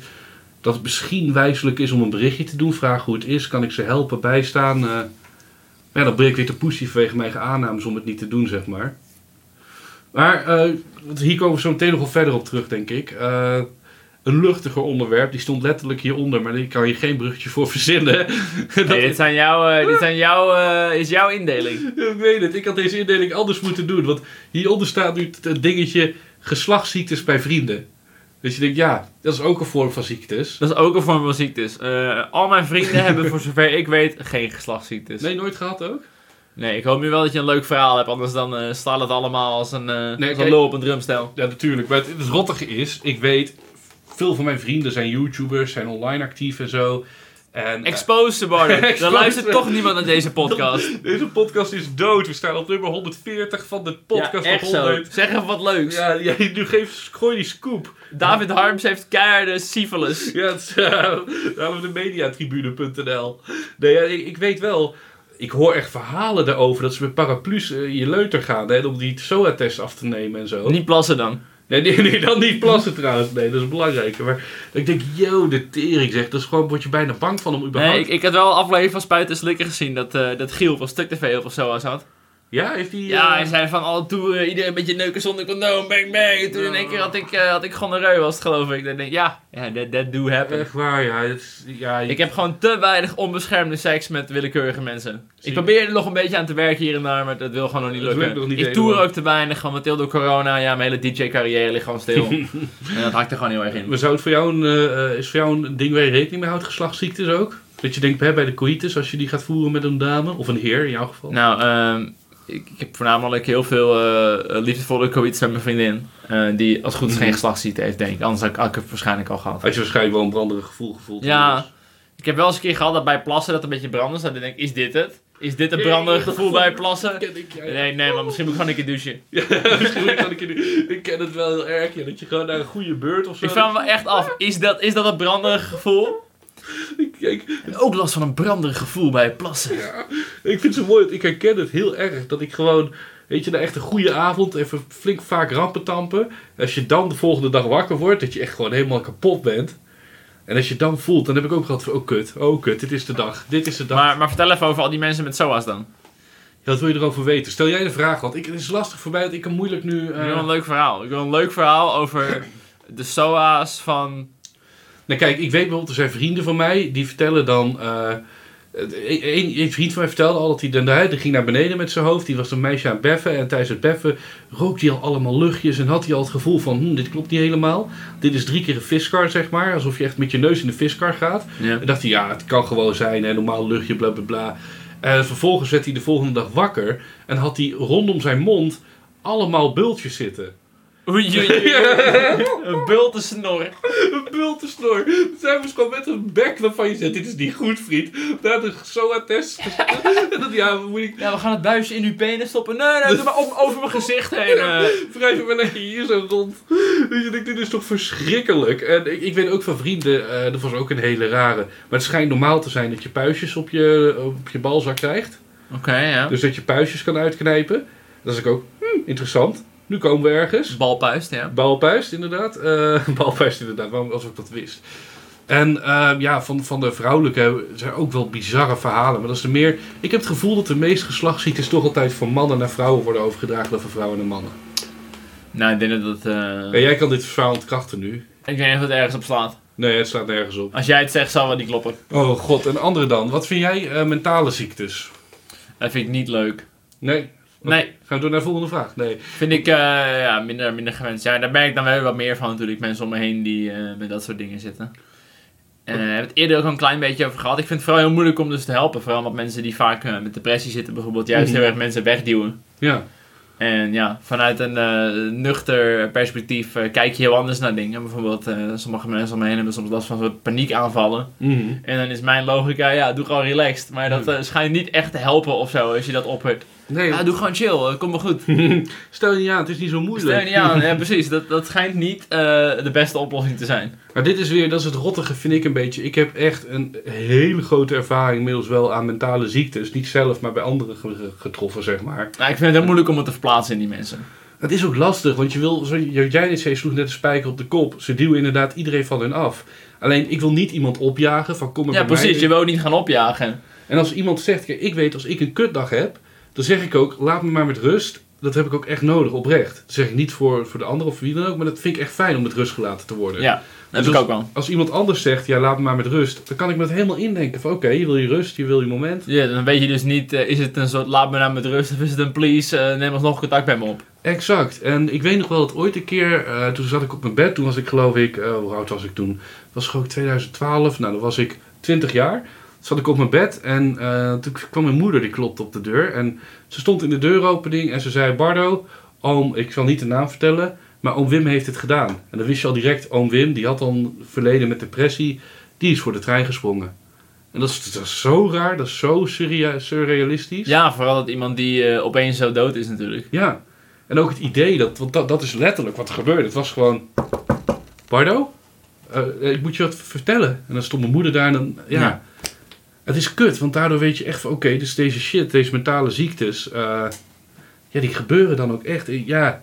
dat het misschien wijselijk is om een berichtje te doen. Vragen hoe het is. Kan ik ze helpen, bijstaan? eh. maar ja, dan breek ik weer de poesie vanwege mijn aannames om het niet te doen, zeg maar. Maar eh, hier komen we zo meteen nog wel verder op terug, denk ik. Eh, een luchtiger onderwerp, die stond letterlijk hieronder, maar ik kan hier geen bruggetje voor verzinnen. Nee, dit, zijn jouw, dit zijn jouw, is jouw indeling. Ik weet het, ik had deze indeling anders moeten doen. Want hieronder staat nu het dingetje geslachtsziektes bij vrienden. Dus je denkt, ja, dat is ook een vorm van ziektes. Dat is ook een vorm van ziektes. Eh, al mijn vrienden hebben, voor zover ik weet, geen geslachtsziektes. Nee, nooit gehad ook? Nee, ik hoop nu wel dat je een leuk verhaal hebt, anders dan eh staat het allemaal als een, eh Nee, als een lul op een drumstel. Ja, natuurlijk. Maar het, het rottige is, ik weet, veel van mijn vrienden zijn YouTubers, zijn online actief en zo. En, eh, Expose ze, Bardo. Expose Dan luistert toch niemand naar deze podcast. deze podcast is dood. We staan op nummer 140 van de podcast ja, echt van zo. 100. Zeg even wat leuks. Ja, ja, nu geef gooi die scoop. David Harms heeft keiharde syphilis. Ja, het is uh, daarom de mediatribune.nl. Nee, ja, ik, ik weet wel. Ik hoor echt verhalen daarover dat ze met paraplu's eh, je leuter gaan. Hè, om die SOA-test af te nemen en zo. Niet plassen dan. Nee, nee, dan niet plassen trouwens. Nee, dat is belangrijker. Maar ik denk, yo, de tering zeg. Dat is gewoon, word je bijna bang van om überhaupt... Nee, ik, ik had wel aflevering van Spuiten en Slikken gezien dat, eh dat Giel van Stuk op of zo had. Ja, heeft hij... Ja, eh, hij zei van alle toeren, iedereen een beetje neuken zonder condoom, bang bang. En toen in één keer had ik, eh, had ik gonoreu, was het geloof ik. Dan denk ik, ja, ja, that, that do happen. Echt waar, ja. Is, ja Ik heb gewoon te weinig onbeschermde seks met willekeurige mensen. Zie- Ik probeer er nog een beetje aan te werken hier en daar, maar dat wil gewoon nog niet Dat lukken. lukt nog niet ik toer ook te weinig, momenteel door corona. Ja, mijn hele DJ-carrière ligt gewoon stil. en dat hakt er gewoon heel erg in. Maar zou het voor jou een, eh, eh, is voor jou een ding waar je rekening mee houdt, geslachtsziektes ook? Dat je denkt hè, bij de coitus, als je die gaat voeren met een dame, of een heer in jouw geval? Nou, ehm, ik, ik heb voornamelijk heel veel eh liefdevolle coïts met mijn vriendin. eh, die als goed is geen Mhm. geslachtsziekte heeft, denk ik. Anders had ik, had ik het waarschijnlijk al gehad. Had je waarschijnlijk wel een branderig gevoel gevoeld. Ja, ik heb wel eens een keer gehad dat bij plassen dat een beetje. Dus dan denk ik, is dit het? Is dit een branderig gevoel bij plassen? ken ik, ja. Nee, nee, maar misschien moet ik gewoon een keer douchen. Ja, misschien kan ik, je- ik ken het wel heel erg, ja, dat je gewoon naar een goede beurt of zo... Ik vraag me echt af, is dat, is dat een branderig gevoel? Ik, ik, heb ook last van een branderig gevoel bij plassen. ja, ik vind het zo mooi, want ik herken het heel erg, dat ik gewoon... Weet je, na echt een goede avond, even flink vaak rampen tampen. Als je dan de volgende dag wakker wordt, dat je echt gewoon helemaal kapot bent. En als je dan voelt, dan heb ik ook gehad van, oh kut, oh kut, dit is de dag, dit is de dag. Maar, maar vertel even over al die mensen met SOA's dan. Ja, wat wil je erover weten? Stel jij de vraag, want ik, het is lastig voor mij, want ik kan moeilijk nu... Ik eh, wil een leuk verhaal. Ik wil een leuk verhaal over de SOA's van... Nou kijk, ik weet bijvoorbeeld, er zijn vrienden van mij, die vertellen dan... eh, een, een vriend van mij vertelde al dat hij, dan, hij ging naar beneden met zijn hoofd. Die was een meisje aan het beffen. En tijdens het beffen rook hij al allemaal luchtjes. En had hij al het gevoel van, hm, dit klopt niet helemaal. Dit is drie keer een viskar, zeg maar. Alsof je echt met je neus in de viskar gaat. Ja. En dacht hij, ja, het kan gewoon zijn. Een normaal luchtje, bla bla bla. En vervolgens werd hij de volgende dag wakker. En had hij rondom zijn mond allemaal bultjes zitten. Oei, oei, oei. Een bultensnor. Een bultensnor. Zij was gewoon met een bek waarvan je zegt, dit is niet goed, vriend. Daar de SOA-test. en dan, ja, moet ik... Ja, we gaan het buisje in uw penis stoppen. Nee, nee, doe maar op, over mijn gezicht heen. eh. Wrijf maar lekker hier zo rond. Dus je denkt, dit is toch verschrikkelijk. En ik, ik weet ook van vrienden, eh dat was ook een hele rare. Maar het schijnt normaal te zijn dat je puistjes op je, op je balzak krijgt. Oké, ja. Dus dat je puistjes kan uitknijpen. Dat is ook, ook hm, interessant. Nu komen we ergens. Balpuist, ja. Balpuist, inderdaad. Eh balpuist, inderdaad, waarom als ik dat wist. En eh, ja, van, van de vrouwelijke zijn ook wel bizarre verhalen. Maar dat is er meer. Ik heb het gevoel dat de meeste geslachtsziektes toch altijd van mannen naar vrouwen worden overgedragen dan van vrouwen naar mannen. Nou, ik denk dat het... En jij kan dit verhaal ontkrachten nu. Ik weet niet of het ergens op slaat. Nee, het staat nergens op. Als jij het zegt, zal wel niet kloppen. Oh god, en andere dan. Wat vind jij eh, mentale ziektes? Dat vind ik niet leuk. Nee. Nee. Gaan we door naar de volgende vraag? Nee. Vind ik eh, ja, minder, minder gewenst. Ja, daar merk ik dan wel wat meer van natuurlijk. Mensen om me heen die eh, met dat soort dingen zitten. En eh, we hebben het eerder ook al een klein beetje over gehad. Ik vind het vooral heel moeilijk om dus te helpen. Vooral met mensen die vaak eh, met depressie zitten bijvoorbeeld. Juist Mhm. heel erg mensen wegduwen. Ja. En ja, vanuit een nuchter perspectief kijk je heel anders naar dingen. Bijvoorbeeld, sommige mensen om me heen hebben soms last van soort paniekaanvallen. Mhm. En dan is mijn logica, ja, doe gewoon relaxed. Maar dat eh, schijnt niet echt te helpen of zo, als je dat ophert. Nee, Ja, doe gewoon chill, eh, komt wel goed. stel je niet aan, het is niet zo moeilijk. Stel je niet aan, ja precies. Dat, dat schijnt niet eh, de beste oplossing te zijn. Maar dit is weer, dat is het rottige vind ik een beetje. Ik heb echt een hele grote ervaring inmiddels wel aan mentale ziektes. Niet zelf, maar bij anderen ge- getroffen, zeg maar. Nou, ik vind het heel moeilijk om het te verplaatsen in die mensen. Het is ook lastig, want je wil, zo, jij net zei, sloeg net de spijker op de kop. Ze duwen inderdaad iedereen van hen af. Alleen, ik wil niet iemand opjagen van kom maar Ja, mij. precies. Je wil niet gaan opjagen. En als iemand zegt, kijk, ik weet als ik een kutdag heb, dan zeg ik ook, laat me maar met rust. Dat heb ik ook echt nodig, oprecht. Dat zeg ik niet voor, voor de ander of voor wie dan ook, maar dat vind ik echt fijn om met rust gelaten te worden. Ja, dat heb Dus ik als- ook wel. Als iemand anders zegt, ja, laat me maar met rust, dan kan ik me dat helemaal indenken. Van oké, je wil je rust, je wil je moment. Ja, dan weet je dus niet, eh, is het een soort laat me nou met rust of is het een please, eh, neem alsnog contact bij me op. Exact. En ik weet nog wel dat ooit een keer, eh, toen zat ik op mijn bed, toen was ik geloof ik, hoe oud was ik toen? Het was geloof ik 2012, nou dan was ik 20 jaar. Zat ik op mijn bed en eh, toen kwam mijn moeder, die klopte op de deur. En ze stond in de deuropening en ze zei, Bardo, oom, ik zal niet de naam vertellen, maar oom Wim heeft het gedaan. En dan wist je al direct, oom Wim, die had dan verleden met depressie, die is voor de trein gesprongen. En dat is, dat is zo raar, dat is zo surrea- surrealistisch. Ja, vooral dat iemand die eh, opeens zo dood is natuurlijk. Ja. En ook het idee, dat, want dat, dat is letterlijk wat er gebeurde. Het was gewoon... Bardo? Eh, ik moet je wat vertellen. En dan stond mijn moeder daar en dan... Ja. Ja. Het is kut, want daardoor weet je echt van... Oké, dus deze shit, deze mentale ziektes... eh, ja, die gebeuren dan ook echt. Ja,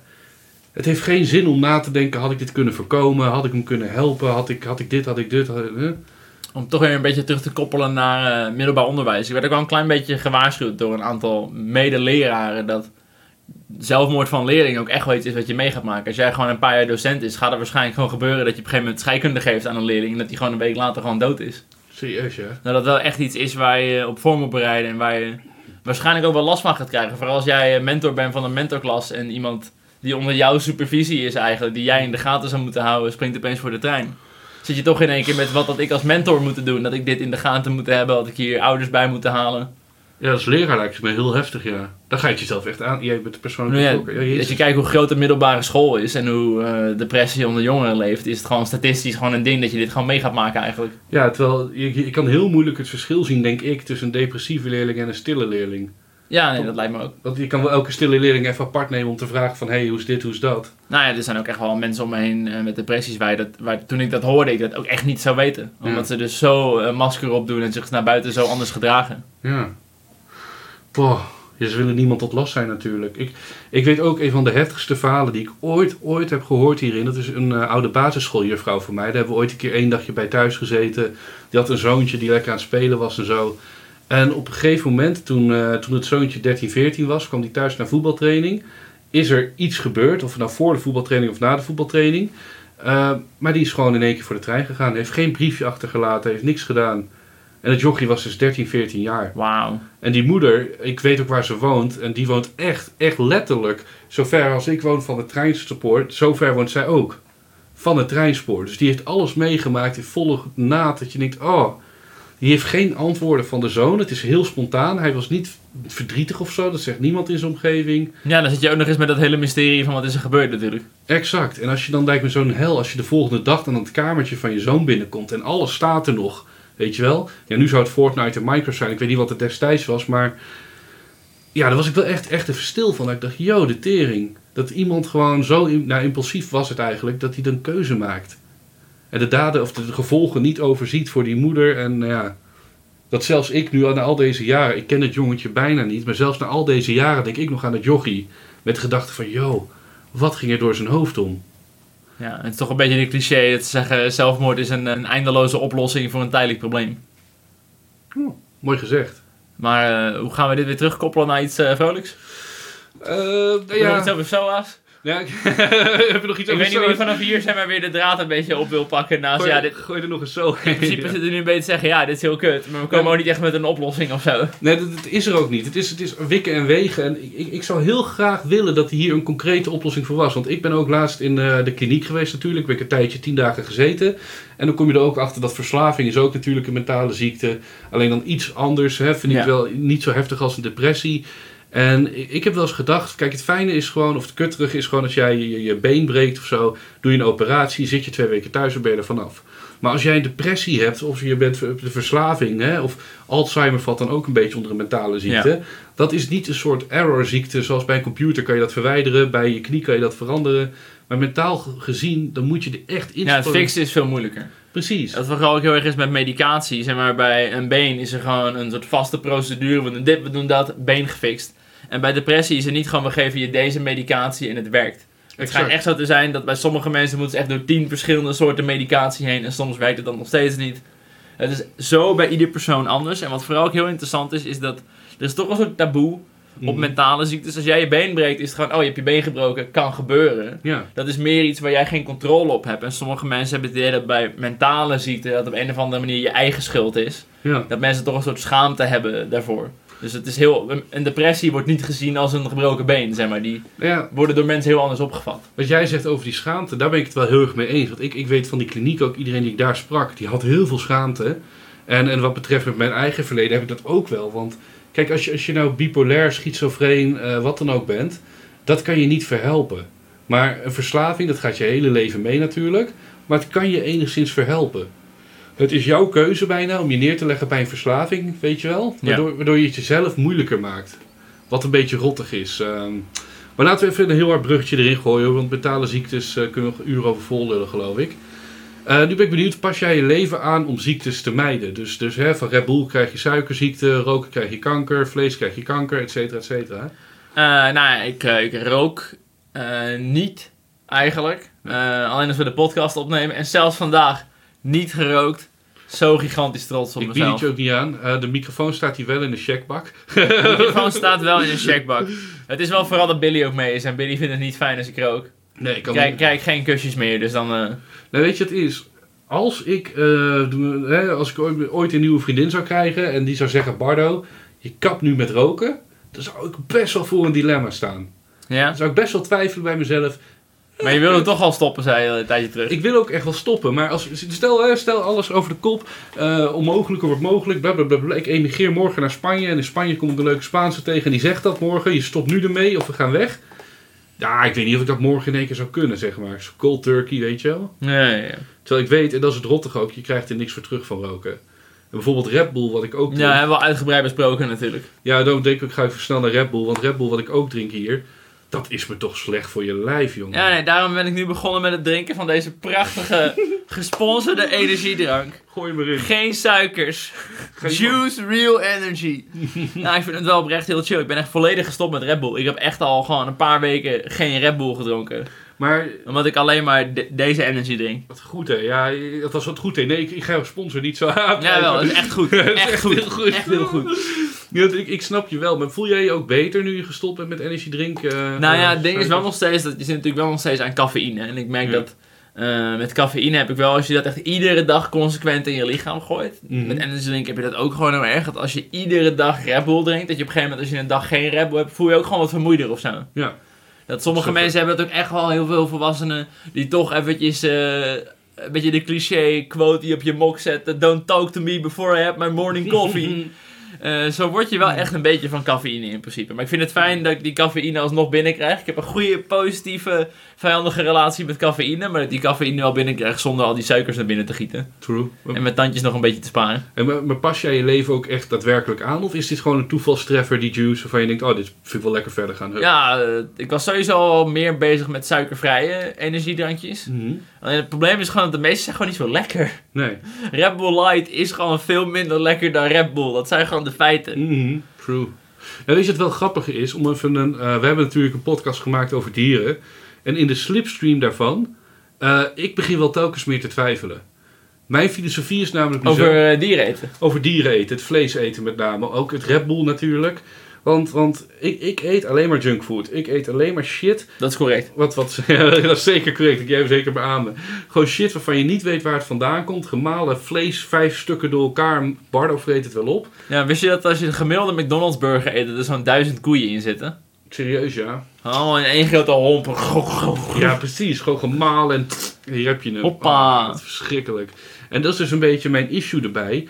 het heeft geen zin om na te denken... Had ik dit kunnen voorkomen? Had ik hem kunnen helpen? Had ik, had ik dit? Had ik dit? Om toch weer een beetje terug te koppelen naar eh, middelbaar onderwijs. Ik werd ook wel een klein beetje gewaarschuwd door een aantal medeleraren dat zelfmoord van leerlingen ook echt wel iets is wat je mee gaat maken. Als jij gewoon een paar jaar docent is, gaat er waarschijnlijk gewoon gebeuren dat je op een gegeven moment scheikunde geeft aan een leerling en dat die gewoon een week later gewoon dood is. Serieus, ja. Nou, dat wel echt iets is waar je op voor moet bereiden en waar je waarschijnlijk ook wel last van gaat krijgen. Vooral als jij eh, mentor bent van een mentorklas en iemand die onder jouw supervisie is eigenlijk, die jij in de gaten zou moeten houden, springt opeens voor de trein. Zit je toch in één keer met wat dat ik als mentor moet doen, dat ik dit in de gaten moet hebben, dat ik hier ouders bij moet halen. Ja, als leraar lijkt het me heel heftig, ja. Dan ga je jezelf echt aan. Jij bent de persoonlijke Nou ja, betrokken. Ja, als je kijkt hoe groot de middelbare school is en hoe eh, depressie onder jongeren leeft, is het gewoon statistisch gewoon een ding dat je dit gewoon mee gaat maken eigenlijk. Ja, terwijl je, je kan heel moeilijk het verschil zien, denk ik, tussen een depressieve leerling en een stille leerling. Ja, nee, dat lijkt me ook. Want je kan wel elke stille leerling even apart nemen om te vragen van, hé, hey, hoe is dit, hoe is dat? Nou ja, er zijn ook echt wel mensen om me heen eh, met depressies waar, dat, waar toen ik dat hoorde, ik dat ook echt niet zou weten. Omdat ze dus zo een masker opdoen en zich naar buiten zo anders gedragen. Ja. Boah, ze willen niemand tot last zijn natuurlijk. Ik, ik weet ook een van de heftigste verhalen die ik ooit, ooit heb gehoord hierin. Dat is een eh, oude basisschooljuffrouw van mij. Daar hebben we ooit een keer één dagje bij thuis gezeten. Die had een zoontje die lekker aan het spelen was en zo. En op een gegeven moment, toen, eh, toen het zoontje 13, 14 was, kwam hij thuis naar voetbaltraining. Is er iets gebeurd, of nou voor de voetbaltraining of na de voetbaltraining. Eh, maar die is gewoon in één keer voor de trein gegaan. Heeft geen briefje achtergelaten, heeft niks gedaan. En het jochie was dus 13, 14 jaar. Wauw. En die moeder, ik weet ook waar ze woont. En die woont echt, echt letterlijk. Zo ver als ik woon van het treinspoor, zo ver woont zij ook. Van het treinspoor. Dus die heeft alles meegemaakt in volle naad. Dat je denkt, oh, die heeft geen antwoorden van de zoon. Het is heel spontaan. Hij was niet verdrietig of zo. Dat zegt niemand in zijn omgeving. Ja, dan zit je ook nog eens met dat hele mysterie van wat is er gebeurd natuurlijk. Exact. En als je dan lijkt me zo'n hel, als je de volgende dag dan aan het kamertje van je zoon binnenkomt en alles staat er nog, weet je wel. Ja, nu zou het Fortnite en Minecraft zijn. Ik weet niet wat het destijds was, maar ja, daar was ik wel echt, echt even stil van. Ik dacht, yo, de tering. Dat iemand gewoon zo, nou impulsief was het eigenlijk, dat hij dan keuze maakt. En de daden of de, de gevolgen niet overziet voor die moeder. En nou ja, dat zelfs ik nu na al deze jaren, ik ken het jongetje bijna niet, maar zelfs na al deze jaren denk ik nog aan het jochie. Met de gedachte van, yo, wat ging er door zijn hoofd om? Ja, het is toch een beetje een cliché dat ze zeggen zelfmoord is een, een eindeloze oplossing voor een tijdelijk probleem. Mooi gezegd. Maar eh, hoe gaan we dit weer terugkoppelen naar iets eh, vrolijks? Uh, Heb je Ja, ik- heb je nog iets Ik over weet niet of je zo? vanaf hier zeg maar weer de draad een beetje op wil pakken. Nou, Gooi, ja, dit, gooi er nog eens zo in principe zitten we nu een beetje te zeggen, ja, dit is heel kut. Maar we komen Ja. ook niet echt met een oplossing of zo. Nee, dat, dat is er ook niet. Het is, het is wikken en wegen. En ik, ik, ik zou heel graag willen dat hier een concrete oplossing voor was. Want ik ben ook laatst in eh, de kliniek geweest natuurlijk. Ik een tijdje, tien dagen gezeten. En dan kom je er ook achter dat verslaving is ook natuurlijk een mentale ziekte. Alleen dan iets anders. Hè, vind ik Ja. wel niet zo heftig als een depressie. En ik, heb wel eens gedacht, kijk het fijne is gewoon, of het kutterige is gewoon als jij je, je been breekt of zo. Doe je een operatie, zit je twee weken thuis en ben je er vanaf. Maar als jij een depressie hebt, of je bent de verslaving, hè, of Alzheimer valt dan ook een beetje onder een mentale ziekte. Dat is niet een soort error-ziekte, zoals bij een computer kan je dat verwijderen, bij je knie kan je dat veranderen. Maar mentaal ge- gezien, dan moet je er echt in Ja, het fixen is veel moeilijker. Precies. Dat vooral ook heel erg is met medicatie. Zeg maar, bij een been is er gewoon een soort vaste procedure. We doen dit, we doen dat, been gefixt. En bij depressie is er niet gewoon, we geven je deze medicatie en het werkt. Het schijnt echt zo te zijn dat bij sommige mensen moeten ze echt door tien verschillende soorten medicatie heen. En soms werkt het dan nog steeds niet. Het is zo bij ieder persoon anders. En wat vooral ook heel interessant is, is dat er is toch een soort taboe op Mhm. mentale ziektes. Als jij je been breekt, is het gewoon, oh je hebt je been gebroken, kan gebeuren. Ja, Dat is meer iets waar jij geen controle op hebt. En sommige mensen hebben het idee dat bij mentale ziekte dat op een of andere manier je eigen schuld is. ja. Dat mensen toch een soort schaamte hebben daarvoor. Dus het is heel, een- depressie wordt niet gezien als een gebroken been, zeg maar. Die ja, worden door mensen heel anders opgevat. Wat jij zegt over die schaamte, daar ben ik het wel heel erg mee eens. Want ik, ik weet van die kliniek ook, iedereen die ik daar sprak, die had heel veel schaamte. En, en wat betreft met mijn eigen verleden heb ik dat ook wel. Want kijk, als je, als je nou bipolair, schizofreen, eh, wat dan ook bent, dat kan je niet verhelpen. Maar een verslaving, dat gaat je hele leven mee natuurlijk. Maar het kan je enigszins verhelpen. Het is jouw keuze bijna om je neer te leggen bij een verslaving, weet je wel? Ja. Waardoor, waardoor je het jezelf moeilijker maakt. Wat een beetje rottig is. Ehm, maar laten we even een heel hard bruggetje erin gooien, want mentale ziektes eh, kunnen we nog uren over vol lullen, geloof ik. Eh, nu ben ik benieuwd, pas jij je leven aan om ziektes te mijden? Dus, dus hè, van Red Bull krijg je suikerziekte, roken krijg je kanker, vlees krijg je kanker, et cetera, et cetera. Eh, nou ja, ik, ik rook niet eigenlijk. Alleen als we de podcast opnemen. En zelfs vandaag niet gerookt. Zo gigantisch trots op Ik bied mezelf. het je ook niet aan. Eh, de microfoon staat hier wel in de checkbak. De microfoon staat wel in een checkbak. Het is wel vooral dat Billy ook mee is. En Billy vindt het niet fijn als ik rook. Nee, ik kan Krijg, krijg ik geen kusjes meer, dus dan... eh, weet je, het is. Als ik, eh, als ik ooit, ooit een nieuwe vriendin zou krijgen en die zou zeggen: Bardo, je kapt nu met roken. Dan zou ik best wel voor een dilemma staan. ja? Dan zou ik best wel twijfelen bij mezelf. Maar je wilde toch al stoppen, zei je een tijdje terug. Ik wil ook echt wel stoppen, maar als, stel, stel alles over de kop. eh onmogelijker wordt mogelijk. Blablabla. Ik emigreer morgen naar Spanje en in Spanje kom ik een leuke Spaanse tegen en die zegt dat morgen. Je stopt nu ermee of we gaan weg. Ja, ik weet niet of ik dat morgen in één keer zou kunnen, zeg maar. Cold turkey, weet je wel. Ja, ja, ja. Terwijl ik weet, en dat is het rottige ook, je krijgt er niks voor terug van roken. En bijvoorbeeld Red Bull, wat ik ook drink. Ja, hebben we uitgebreid besproken natuurlijk. Ja, daarom denk ik, ik ga even snel naar Red Bull. Want Red Bull, wat ik ook drink hier, dat is me toch slecht voor je lijf, jongen. Ja, nee, daarom ben ik nu begonnen met het drinken van deze prachtige, gesponsorde energiedrank. Gooi me erin. Geen suikers. Geen- Juice Real Energy. nou, ik vind het wel oprecht heel chill. Ik ben echt volledig gestopt met Red Bull. Ik heb echt al gewoon een paar weken geen Red Bull gedronken. Maar, Omdat ik alleen maar de- deze energy drink. wat goed hè. Ja, dat was wat goed hè. Nee, ik, ik ga jouw sponsor niet zo aan. Ja, wel. Dat is echt goed. Echt echt goed. heel goed. Echt heel goed. Ja, ik, ik snap je wel, maar voel jij je ook beter nu je gestopt bent met energy drinken? eh, Nou ja, eh, het ding is wel nog steeds, dat je zit natuurlijk wel nog steeds aan cafeïne. En ik merk Ja. dat eh, met cafeïne heb ik wel, als je dat echt iedere dag consequent in je lichaam gooit. Mhm. Met energy drink heb je dat ook gewoon heel erg. Dat als je iedere dag Red Bull drinkt, dat je op een gegeven moment als je een dag geen Red Bull hebt, voel je ook gewoon wat vermoeider of zo. Ja. Dat sommige mensen hebben dat ook echt wel heel veel volwassenen die toch eventjes eh, een beetje de cliché quote die op je mok zetten. Don't talk to me before I have my morning coffee. Eh, zo word je wel echt een beetje van cafeïne in principe. Maar ik vind het fijn dat ik die cafeïne alsnog binnenkrijg. Ik heb een goede, positieve, vijandige relatie met cafeïne. Maar dat ik die cafeïne wel binnenkrijg zonder al die suikers naar binnen te gieten. True. En mijn tandjes nog een beetje te sparen. En, maar, maar pas jij je leven ook echt daadwerkelijk aan? Of is dit gewoon een toevalstreffer, die juice, waarvan je denkt, oh, dit vind ik wel lekker verder gaan? Hup. Ja, eh, ik was sowieso al meer bezig met suikervrije energiedrankjes. Mhm. Alleen het probleem is gewoon dat de meeste zijn gewoon niet zo lekker. Nee. Red Bull Light is gewoon veel minder lekker dan Red Bull. Dat zijn gewoon de feiten. Mhm, True. Ja, weet je wat wel grappige is? Om even een, eh, we hebben natuurlijk een podcast gemaakt over dieren. En in de slipstream daarvan, eh, ik begin wel telkens meer te twijfelen. Mijn filosofie is namelijk zo- Over eh, dieren eten. over dieren eten, het vlees eten met name. Ook het Red Bull natuurlijk. Want, want ik, ik eet alleen maar junkfood. Ik eet alleen maar shit. Dat is correct. Wat, wat, ja, dat is zeker correct. Ik jij zeker beamen. Gewoon shit waarvan je niet weet waar het vandaan komt. Gemalen vlees, vijf stukken door elkaar. Bardo vreet het wel op. Ja, wist je dat als je een gemiddelde McDonald's burger eet, dat er zo'n duizend koeien in zitten? Serieus, ja. Allemaal in één grote homp. Ja, precies. Gewoon gemalen en hier heb je hem. Hoppa. Oh, verschrikkelijk. En dat is dus een beetje mijn issue erbij.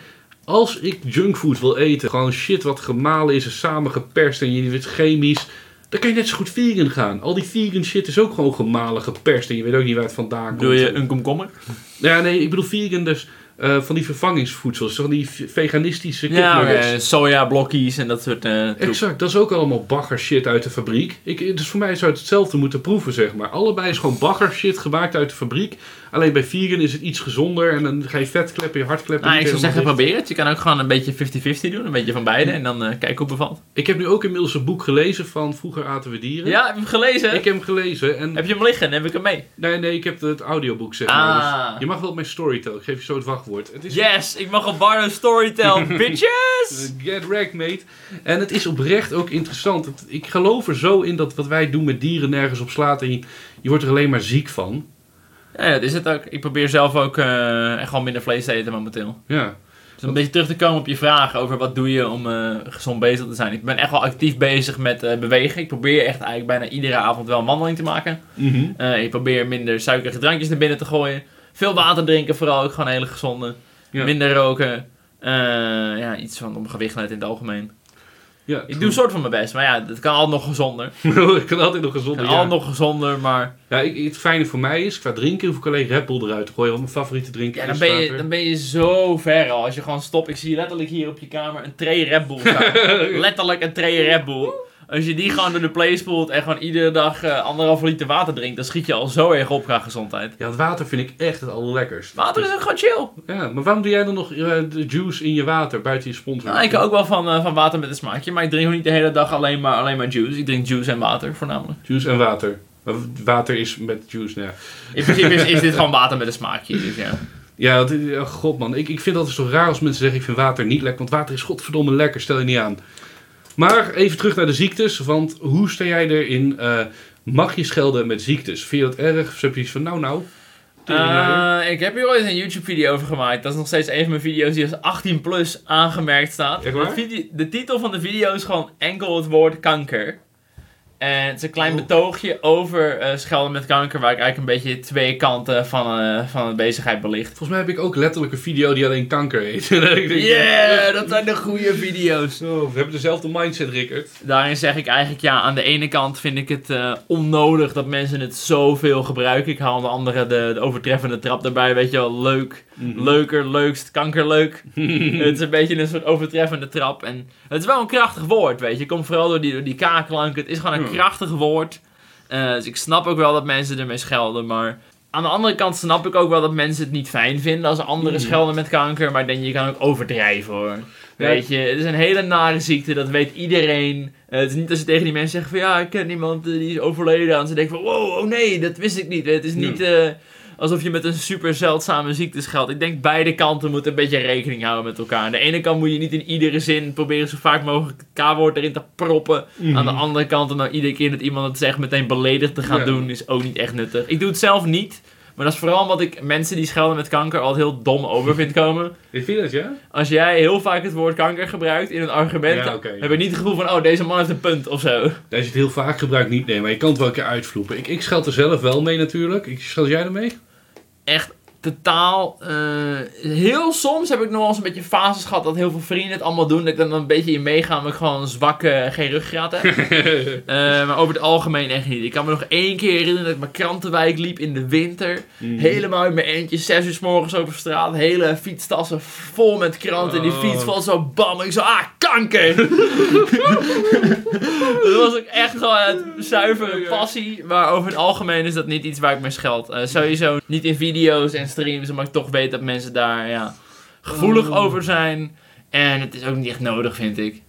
Als ik junkfood wil eten, gewoon shit wat gemalen is en samengeperst en je weet chemisch, dan kan je net zo goed vegan gaan. Al die vegan shit is ook gewoon gemalen, geperst en je weet ook niet waar het vandaan komt. Doe je een komkommer? Ja, nee, ik bedoel vegan dus eh, van die vervangingsvoedsels, van die veganistische Ja, sojablokjes en dat soort troep. Exact, dat is ook allemaal bagger shit uit de fabriek. Ik, dus voor mij zou het hetzelfde moeten proeven, zeg maar. Allebei is gewoon bagger shit gemaakt uit de fabriek. Alleen bij vegan is het iets gezonder en dan ga je vet kleppen, je hart kleppen. Nou, ik zou zeggen, probeer het. Je kan ook gewoon een beetje 50-50 doen. Een beetje van beide. En dan eh kijken hoe het bevalt. Ik heb nu ook inmiddels een boek gelezen van Vroeger aten we dieren. Ja, heb je hem gelezen? Ik heb hem gelezen en... Heb je hem liggen? Heb ik hem mee? Nee, nee, ik heb het audioboek, zeg maar. Ah. Dus je mag wel mijn story tellen. Ik geef je zo het wachtwoord. Het is Yes, ik mag op Bardo Storytel, bitches! Get wrecked, mate. En het is oprecht ook interessant. Ik geloof er zo in dat wat wij doen met dieren nergens op slaat. En je, je wordt er alleen maar ziek van. Ja, dat is het ook. Ik probeer zelf ook eh, echt wel minder vlees te eten momenteel. Ja. Dus een beetje terug te komen op je vraag over wat doe je om eh, gezond bezig te zijn. Ik ben echt wel actief bezig met eh, bewegen. Ik probeer echt eigenlijk bijna iedere avond wel een wandeling te maken. Mhm. Ik probeer minder suikerige drankjes naar binnen te gooien. Veel water drinken, vooral ook gewoon hele gezonde. Ja. Minder roken. Ja, iets van om gewicht in het algemeen. Ja, Ik doe een soort van mijn best, maar ja, het kan altijd nog gezonder. ik kan altijd nog Het gezonder. kan Ja, altijd nog gezonder, maar ja ik, het fijne voor mij is, qua drinken hoef ik alleen Red Bull eruit te gooien. Want mijn favoriete drinken ja, dan, is ben je, dan ben je zo ver al. Als je gewoon stopt. Ik zie letterlijk hier op je kamer een tray Red Bull staan. letterlijk een tray Red Bull. Als je die gewoon door de play spoelt en gewoon iedere dag eh, anderhalve liter water drinkt, dan schiet je al zo erg op qua gezondheid. Ja, het water vind ik echt het allerlekkerst. Water is ook gewoon chill. Ja, maar waarom doe jij dan nog eh, de juice in je water buiten je sponsor? Nou, ik hou ook wel van, eh, van water met een smaakje, maar ik drink ook niet de hele dag alleen maar, alleen maar juice. Ik drink juice en water voornamelijk. Juice en water. Water is met juice, nou ja. In principe is, is dit gewoon water met een smaakje, dus ja. Ja, dat- oh god man. Ik, ik vind altijd zo raar als mensen zeggen ik vind water niet lekker. Want water is godverdomme lekker, stel je niet aan. Maar even terug naar de ziektes. Want hoe sta jij erin? Eh, mag je schelden met ziektes? Vind je dat erg? Of heb je iets van nou nou? teringleier? Eh, ik heb hier ooit een YouTube-video over gemaakt. Dat is nog steeds een van mijn video's die als 18 plus aangemerkt staat. De titel van de video is gewoon enkel het woord kanker. En het is een klein betoogje over eh, schelden met kanker, waar ik eigenlijk een beetje twee kanten van, eh, van de bezigheid belicht. Volgens mij heb ik ook letterlijk een video die alleen kanker heet. En ik denk, Yeah, dat zijn de goede video's. Oh, we hebben dezelfde mindset, Rickert. Daarin zeg ik eigenlijk, ja, aan de ene kant vind ik het eh, onnodig dat mensen het zoveel gebruiken. Ik haal aan de andere de, de overtreffende trap erbij, weet je wel, leuk. Mhm. Leuker, leukst, kankerleuk. het is een beetje een soort overtreffende trap. En het is wel een krachtig woord, weet je. Het komt vooral door die, door die K-klank. Het is gewoon een krachtig woord. Eh, dus ik snap ook wel dat mensen ermee schelden, maar... Aan de andere kant snap ik ook wel dat mensen het niet fijn vinden als anderen Mhm. schelden met kanker. Maar ik denk, je kan ook overdrijven hoor. Weet je, het is een hele nare ziekte, dat weet iedereen. Eh, het is niet dat ze tegen die mensen zeggen van ja, ik ken iemand eh, die is overleden. En ze denken van wow, oh nee, dat wist ik niet. Het is niet alsof je met een super zeldzame ziekte scheldt. Ik denk beide kanten moeten een beetje rekening houden met elkaar. Aan de ene kant moet je niet in iedere zin proberen zo vaak mogelijk het K-woord erin te proppen. Aan de andere kant, om nou iedere keer dat iemand het zegt meteen beledigd te gaan Ja. doen, is ook niet echt nuttig. Ik doe het zelf niet. Maar dat is vooral omdat ik mensen die schelden met kanker altijd heel dom over vind komen. Vind je dat, ja? Als jij heel vaak het woord kanker gebruikt in een argument, Ja, heb ik niet het gevoel van, oh, deze man heeft een punt of zo. Als je het heel vaak gebruikt, niet nee, maar je kan het wel een keer uitvloepen. Ik, ik scheld er zelf wel mee natuurlijk. Ik, scheld jij ermee? Echt totaal, eh, heel soms heb ik nog wel eens een beetje fases gehad dat heel veel vrienden het allemaal doen. Dat ik dan een beetje in meega, omdat ik gewoon zwakke, geen ruggraat heb. Eh, maar over het algemeen echt niet. Ik kan me nog één keer herinneren dat ik mijn krantenwijk liep in de winter. Mhm. Helemaal in mijn eentje, zes uur s morgens over straat. Hele fietstassen vol met kranten. Die Oh. fiets valt zo bam. Ik zo, ah, kanker! dat was ook echt gewoon het zuivere passie. Maar over het algemeen is dat niet iets waar ik mee scheld. Eh, sowieso niet in video's en streams, omdat ik toch weet dat mensen daar ja, gevoelig Oh. over zijn. En het is ook niet echt nodig, vind ik.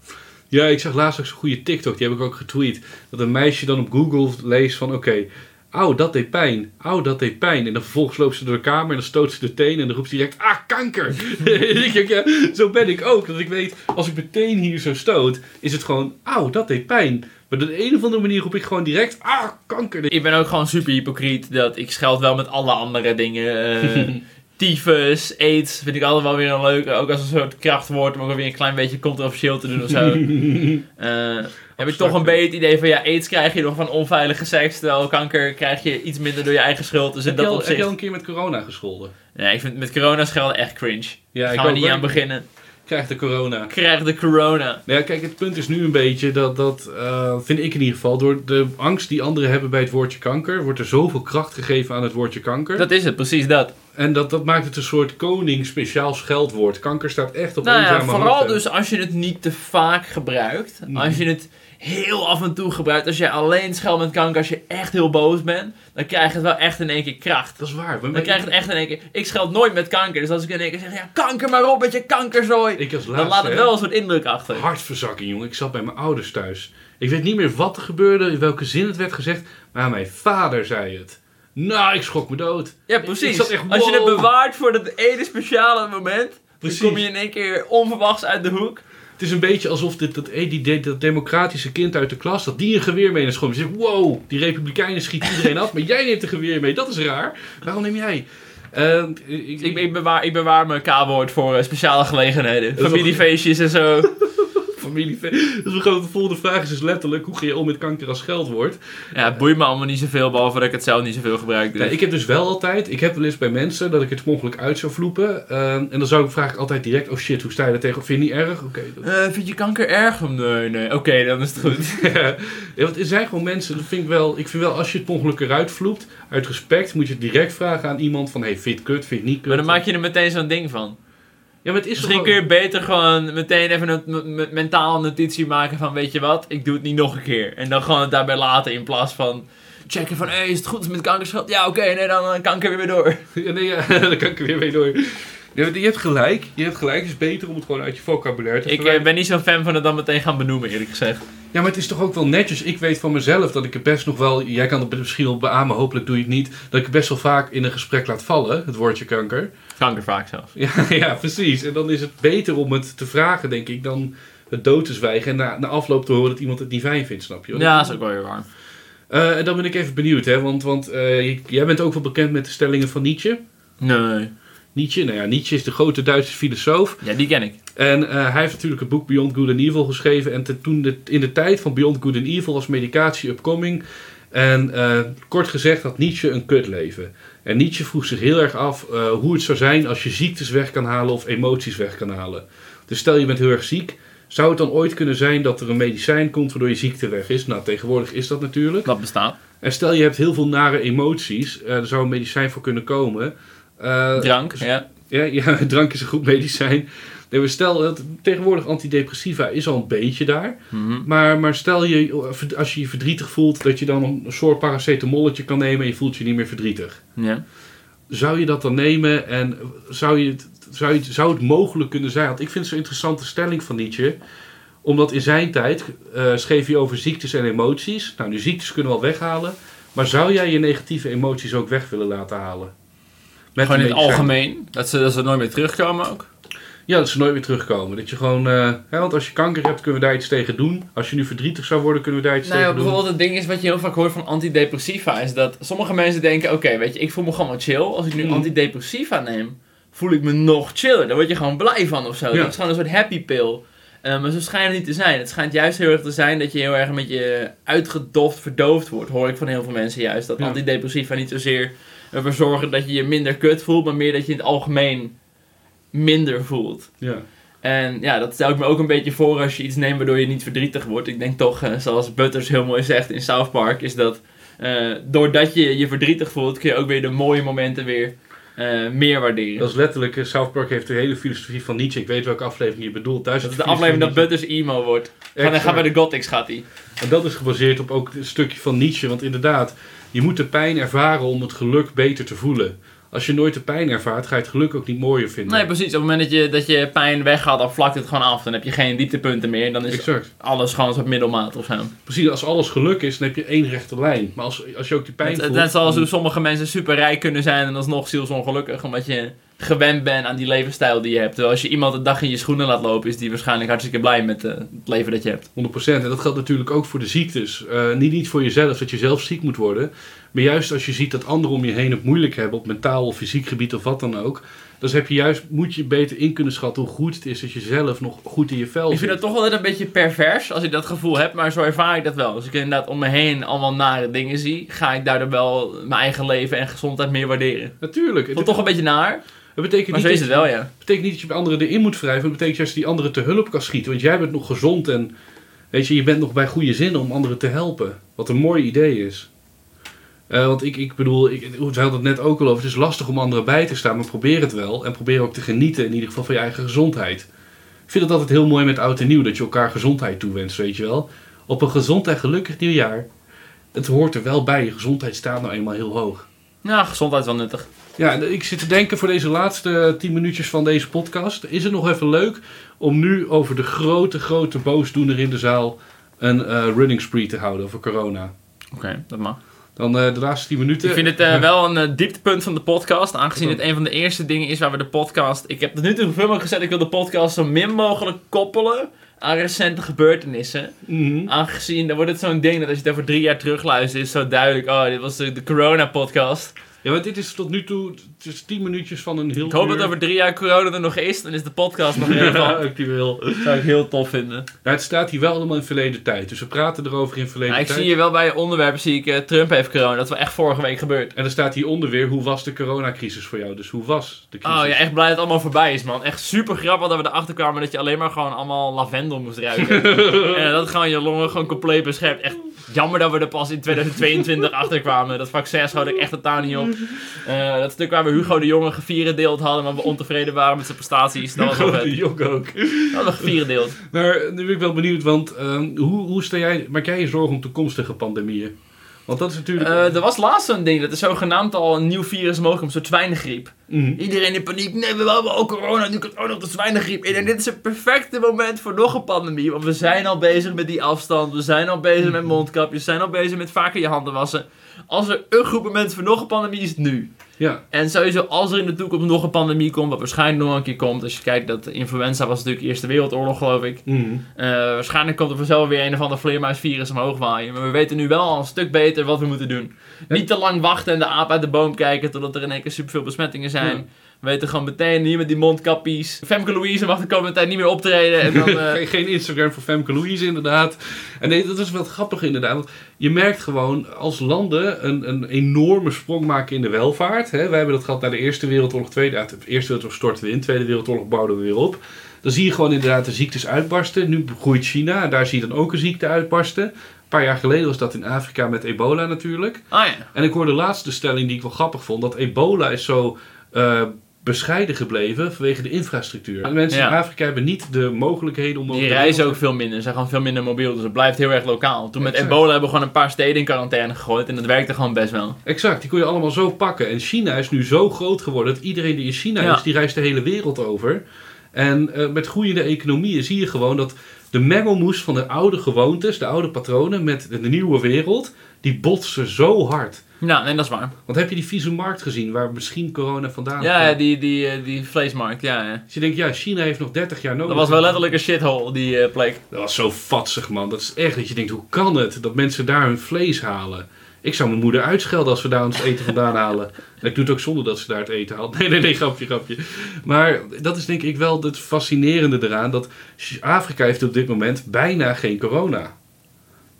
Ja, ik zag laatst ook zo'n goede TikTok, die heb ik ook getweet. Dat een meisje dan op Google leest van, oké, auw, dat deed pijn. Auw, dat deed pijn. En dan vervolgens loopt ze door de kamer en dan stoot ze de teen en dan roept ze direct, ah, kanker. en ik denk, ja, zo ben ik ook. Dat ik weet, als ik mijn teen hier zo stoot, is het gewoon, auw, dat deed pijn. Maar op de een of andere manier roep ik gewoon direct, ah, kanker. Ik ben ook gewoon super hypocriet. Dat ik scheld wel met alle andere dingen. eh tyfus, aids, vind ik altijd wel weer een leuke. Ook als een soort krachtwoord, om ook weer een klein beetje controversieel te doen of zo. Eh, heb ik toch een beetje het idee van ja, aids krijg je nog van onveilige seks, terwijl kanker krijg je iets minder door je eigen schuld. Dus heb, je dat al, heb je al opzicht. een keer met corona gescholden? Ja, ik vind met corona schelden echt cringe. Ja, Gaan ik we niet aan beginnen. Krijg de corona. Krijg de corona. Nou ja, kijk, het punt is nu een beetje dat, dat eh, vind ik in ieder geval, door de angst die anderen hebben bij het woordje kanker, wordt er zoveel kracht gegeven aan het woordje kanker. Dat is het, precies dat. En dat, dat maakt het een soort koning speciaal scheldwoord. Kanker staat echt op Nou ja, vooral hoogte. dus als je het niet te vaak gebruikt. Mhm. Als je het heel af en toe gebruikt. Als je alleen scheldt met kanker, als je echt heel boos bent. Dan krijg je het wel echt in één keer kracht. Dat is waar. Dan krijg je het echt in één keer... Ik scheld nooit met kanker. Dus als ik in één keer zeg, ja, kanker maar op met je kankerzooi. Ik als Dan laat het wel een soort indruk achter. hartverzakking, jongen. Ik zat bij mijn ouders thuis. Ik weet niet meer wat er gebeurde, in welke zin het werd gezegd, maar mijn vader zei het. Nou, ik schrok me dood. Ja, precies. Als je het bewaart voor dat ene speciale moment... Precies. Dan kom je in één keer onverwachts uit de hoek. Het is een beetje alsof dit, dat, eh, die, dat democratische kind uit de klas, dat die een geweer mee naar school. Je zegt, wow, die republikeinen schieten iedereen af, maar jij neemt een geweer mee. Dat is raar. Waarom neem jij? Eh, ik, Ik, ik, bewaar, ik bewaar mijn K-woord voor eh, speciale gelegenheden. Familiefeestjes en zo. familie. Dus we gaan de volgende vraag is dus letterlijk, hoe ga je om met kanker als scheldwoord? Ja, het boeit me allemaal niet zoveel, behalve dat ik het zelf niet zoveel gebruik. Dus. Ik heb dus wel altijd, ik heb wel eens bij mensen dat ik het mogelijk uit zou vloepen. eh, en dan zou ik vraag ik altijd direct, oh shit, hoe sta je er tegen? Vind je niet erg? Oké. dat- Eh, vind je kanker erg? Nee, nee. Oké, dan is het goed. ja, want er zijn gewoon mensen, dat vind ik wel, ik vind wel als je het ongeluk eruit vloept, uit respect moet je het direct vragen aan iemand van, hey, vind je het kut, vind je het niet kut? maar dan maak je er meteen zo'n ding van. Ja, maar het is Misschien toch kun je gewoon- beter gewoon meteen even een m- m- mentale notitie maken van, weet je wat, ik doe het niet nog een keer. En dan gewoon het daarbij laten in plaats van checken van, hey, is het goed met kankerschat? Ja, oké, nee, dan eh, kanker weer door. Ja, nee, ja, dan kan ik er weer mee door. Je hebt gelijk, je hebt gelijk, het is beter om het gewoon uit je vocabulaire te Ik eh, verwijderen. ben niet zo'n fan van het dan meteen gaan benoemen, eerlijk gezegd. Ja, maar het is toch ook wel netjes. Ik weet van mezelf dat ik het best nog wel... Jij kan het misschien wel beamen, hopelijk doe je het niet. Dat ik het best wel vaak in een gesprek laat vallen, het woordje kanker. Kanker vaak zelfs. Ja, ja, precies. En dan is het beter om het te vragen, denk ik, dan het dood te zwijgen. En na, na afloop te horen dat iemand het niet fijn vindt, snap je? Ja, dat is ook wel weer warm. Eh, en dan ben ik even benieuwd, hè. Want, want eh, jij bent ook wel bekend met de stellingen van Nietzsche. Nee. Nietzsche, nou ja, Nietzsche is de grote Duitse filosoof. Ja, die ken ik. En eh, hij heeft natuurlijk het boek Beyond Good and Evil geschreven. En te- toen de, in de tijd van Beyond Good and Evil was medicatie upcoming. En eh, kort gezegd had Nietzsche een kutleven. En Nietzsche vroeg zich heel erg af eh, hoe het zou zijn als je ziektes weg kan halen of emoties weg kan halen. Dus stel je bent heel erg ziek. Zou het dan ooit kunnen zijn dat er een medicijn komt waardoor je ziekte weg is? Nou, tegenwoordig is dat natuurlijk. Dat bestaat. En stel je hebt heel veel nare emoties. er zou een medicijn voor kunnen komen. Eh, Drank, ja. ja, ja, drank is een goed medicijn. Nee, stel, dat tegenwoordig antidepressiva is al een beetje daar. Mhm. Maar, maar stel je, als je je verdrietig voelt, dat je dan een soort paracetamolletje kan nemen en je voelt je niet meer verdrietig. ja. Zou je dat dan nemen en zou, je, het- zou, je, zou het mogelijk kunnen zijn? Want ik vind het zo'n interessante stelling van Nietzsche. Omdat in zijn tijd eh, schreef hij over ziektes en emoties. Nou, nu ziektes kunnen we al weghalen. Maar zou jij je negatieve emoties ook weg willen laten halen? Met Gewoon in het algemeen. Dat ze, dat ze nooit meer terugkomen ook. Ja, dat ze nooit weer terugkomen. Dat je gewoon, eh, hè, want als je kanker hebt, kunnen we daar iets tegen doen. Als je nu verdrietig zou worden, kunnen we daar iets Nou ja, tegen doen. bijvoorbeeld het ding is wat je heel vaak hoort van antidepressiva. Is dat sommige mensen denken, oké, weet je, ik voel me gewoon chill. Als ik nu Mhm. antidepressiva neem, voel ik me nog chiller. Daar word je gewoon blij van of zo. Ja. Dat is gewoon een soort happy pill. Eh, maar zo schijnt het niet te zijn. Het schijnt juist heel erg te zijn dat je heel erg met je uitgedoft, verdoofd wordt. Hoor ik van heel veel mensen juist. Dat Ja. antidepressiva niet zozeer ervoor zorgen dat je je minder kut voelt, maar meer dat je in het algemeen minder voelt. Ja. En ja, dat stel ik me ook een beetje voor als je iets neemt waardoor je niet verdrietig wordt. Ik denk toch, eh, zoals Butters heel mooi zegt in South Park, is dat eh, doordat je je verdrietig voelt, kun je ook weer de mooie momenten weer eh, meer waarderen. Dat is letterlijk, South Park heeft de hele filosofie van Nietzsche. Ik weet welke aflevering je bedoelt. Thuis Dat is de aflevering dat Butters emo wordt. Van, hij gaat bij de Gothics, gaat hij. En dat is gebaseerd op ook een stukje van Nietzsche. Want inderdaad, je moet de pijn ervaren om het geluk beter te voelen. Als je nooit de pijn ervaart, ga je het geluk ook niet mooier vinden. Nee, precies. Op het moment dat je, dat je pijn weggaat, dan vlakt het gewoon af. Dan heb je geen dieptepunten meer. Dan is Exact. alles gewoon soort middelmaat of zo. Precies, als alles geluk is, dan heb je één rechte lijn. Maar als, als je ook die pijn Het, voelt... net zoals dan- hoe sommige mensen super rijk kunnen zijn en alsnog zielsongelukkig. Omdat je gewend bent aan die levensstijl die je hebt. Als je iemand een dag in je schoenen laat lopen, is die waarschijnlijk hartstikke blij met eh, het leven dat je hebt. 100%. En dat geldt natuurlijk ook voor de ziektes. Eh, niet, niet voor jezelf, dat je zelf ziek moet worden. Maar juist als je ziet dat anderen om je heen het moeilijk hebben, op mentaal of fysiek gebied of wat dan ook. Dan heb je juist, moet je beter in kunnen schatten hoe goed het is dat je zelf nog goed in je vel Ik vind zit. het toch wel een beetje pervers als ik dat gevoel heb, maar zo ervaar ik dat wel. Als ik inderdaad om me heen allemaal nare dingen zie, ga ik daardoor wel mijn eigen leven en gezondheid meer waarderen. Natuurlijk. Het, toch een beetje naar, het betekent, maar niet is dat, het wel, ja. betekent niet dat je bij anderen erin moet wrijven. Het betekent juist dat die anderen te hulp kan schieten. Want jij bent nog gezond en weet je, je bent nog bij goede zinnen om anderen te helpen. Wat een mooi idee is. Eh, want ik, ik bedoel, ik, we hadden het net ook al over. Het is lastig om anderen bij te staan, maar probeer het wel. En probeer ook te genieten, in ieder geval van je eigen gezondheid. Ik vind het altijd heel mooi met oud en nieuw, dat je elkaar gezondheid toewenst, weet je wel. Op een gezond en gelukkig nieuwjaar. Het hoort er wel bij, je gezondheid staat nou eenmaal heel hoog. Ja, gezondheid is wel nuttig. Ja, ik zit te denken voor deze laatste tien minuutjes van deze podcast. Is het nog even leuk om nu over de grote, grote boosdoener in de zaal een eh, running spree te houden over corona? Oké, dat mag. Dan eh, de laatste tien minuten. Ik vind het eh, wel een eh, dieptepunt van de podcast, aangezien het een van de eerste dingen is waar we de podcast... Ik heb tot nu toe mogelijk gezegd, ik wil de podcast zo min mogelijk koppelen aan recente gebeurtenissen. Mhm. Aangezien, dan wordt het zo'n ding dat als je het over drie jaar terugluistert, is het zo duidelijk, oh, dit was de, de corona-podcast. Ja, want dit is tot nu toe het is tien minuutjes van een heel Ik hoop uur. dat over drie jaar corona er nog is, dan is de podcast nog Ja, relevant. actueel. Dat zou ik heel tof vinden. Nou, het staat hier wel allemaal in verleden tijd. Dus we praten erover in verleden Nou, ik tijd. zie hier wel bij je onderwerp, zie ik, eh, Trump heeft corona. Dat is wel echt vorige week gebeurd. En er staat hieronder weer, hoe was de coronacrisis voor jou? Dus hoe was de crisis? Oh ja, echt blij dat het allemaal voorbij is, man. Echt super grappig dat we erachter kwamen dat je alleen maar gewoon allemaal lavendel moest ruiken. en dat gewoon je longen gewoon compleet beschermt. Echt jammer dat we er pas in 2022 achter kwamen. Dat vaccin schoot ik echt totaal niet op. Eh, dat stuk waar we Hugo de Jonge gevierendeeld hadden, maar we ontevreden waren met zijn prestaties. Dat was wel Grote vet. jok ook. Dat we gevierendeeld. Maar nu ben ik wel benieuwd, want ehm, hoe, hoe sta jij, maak jij je zorgen om toekomstige pandemieën? Want dat is natuurlijk... Eh, er was laatst zo'n ding, dat er zogenaamd al een nieuw virus mogelijk, een soort zwijnengriep. Mhm. Iedereen in paniek. Nee, we hebben ook corona. Nu komt ook nog de zwijnengriep. Denk, dit is het perfecte moment voor nog een pandemie. Want we zijn al bezig met die afstand. We zijn al bezig met mondkapjes. We zijn al bezig met vaker je handen wassen. Als er een groep moment voor nog een pandemie is het nu. Ja. En sowieso, als er in de toekomst nog een pandemie komt, wat waarschijnlijk nog een keer komt. Als je kijkt dat de influenza was natuurlijk Eerste Wereldoorlog, geloof ik. Mhm. Eh, waarschijnlijk komt er vanzelf weer een of ander vleermuisvirus omhoog waaien. Maar we weten nu wel al een stuk beter wat we moeten doen. Niet te lang wachten en de aap uit de boom kijken totdat er in één keer superveel besmettingen zijn. Ja. We weten gewoon meteen hier met die mondkappies. Femke Louise mag de komende tijd niet meer optreden. En dan, eh, Geen- Instagram voor Femke Louise, inderdaad. En nee, dat is wel grappig, inderdaad. Want je merkt gewoon als landen een, een enorme sprong maken in de welvaart. Hè. Wij hebben dat gehad na de Eerste Wereldoorlog, Tweede. Ja, de Eerste Wereldoorlog stortten we in, Tweede Wereldoorlog bouwden we weer op. Dan zie je gewoon inderdaad de ziektes uitbarsten. Nu groeit China, en daar zie je dan ook een ziekte uitbarsten. Een paar jaar geleden was dat in Afrika met ebola natuurlijk. ah ja. En ik hoorde de laatste stelling die ik wel grappig vond. Dat ebola is zo eh, bescheiden gebleven vanwege de infrastructuur. De mensen in. Afrika hebben niet de mogelijkheden om... over Die reizen ook veel minder. Ze zijn gewoon veel minder mobiel. Dus het blijft heel erg lokaal. Toen met Exact. ebola hebben we gewoon een paar steden in quarantaine gegooid. En dat werkte gewoon best wel. Exact, die kon je allemaal zo pakken. En China is nu zo groot geworden dat iedereen die in China Ja. is, die reist de hele wereld over. En eh, met groeiende economieën zie je gewoon dat de mengelmoes van de oude gewoontes, de oude patronen met de nieuwe wereld, die botsen zo hard. Ja, nee, dat is waar. Want heb je die vieze markt gezien waar misschien corona vandaan Ja, ja, die, die, eh, die vleesmarkt. Ja, ja. Dus je denkt, ja, China heeft nog 30 jaar nodig. Dat was wel letterlijk een shithole, die eh, plek. Dat was zo vatsig, man. Dat is echt dat je denkt, hoe kan het dat mensen daar hun vlees halen? Ik zou mijn moeder uitschelden als we daar ons eten vandaan halen. En ik doe het ook zonder dat ze daar het eten haalt. Nee, nee, nee, grapje, grapje. Maar dat is denk ik wel het fascinerende eraan. Dat Afrika heeft op dit moment bijna geen corona.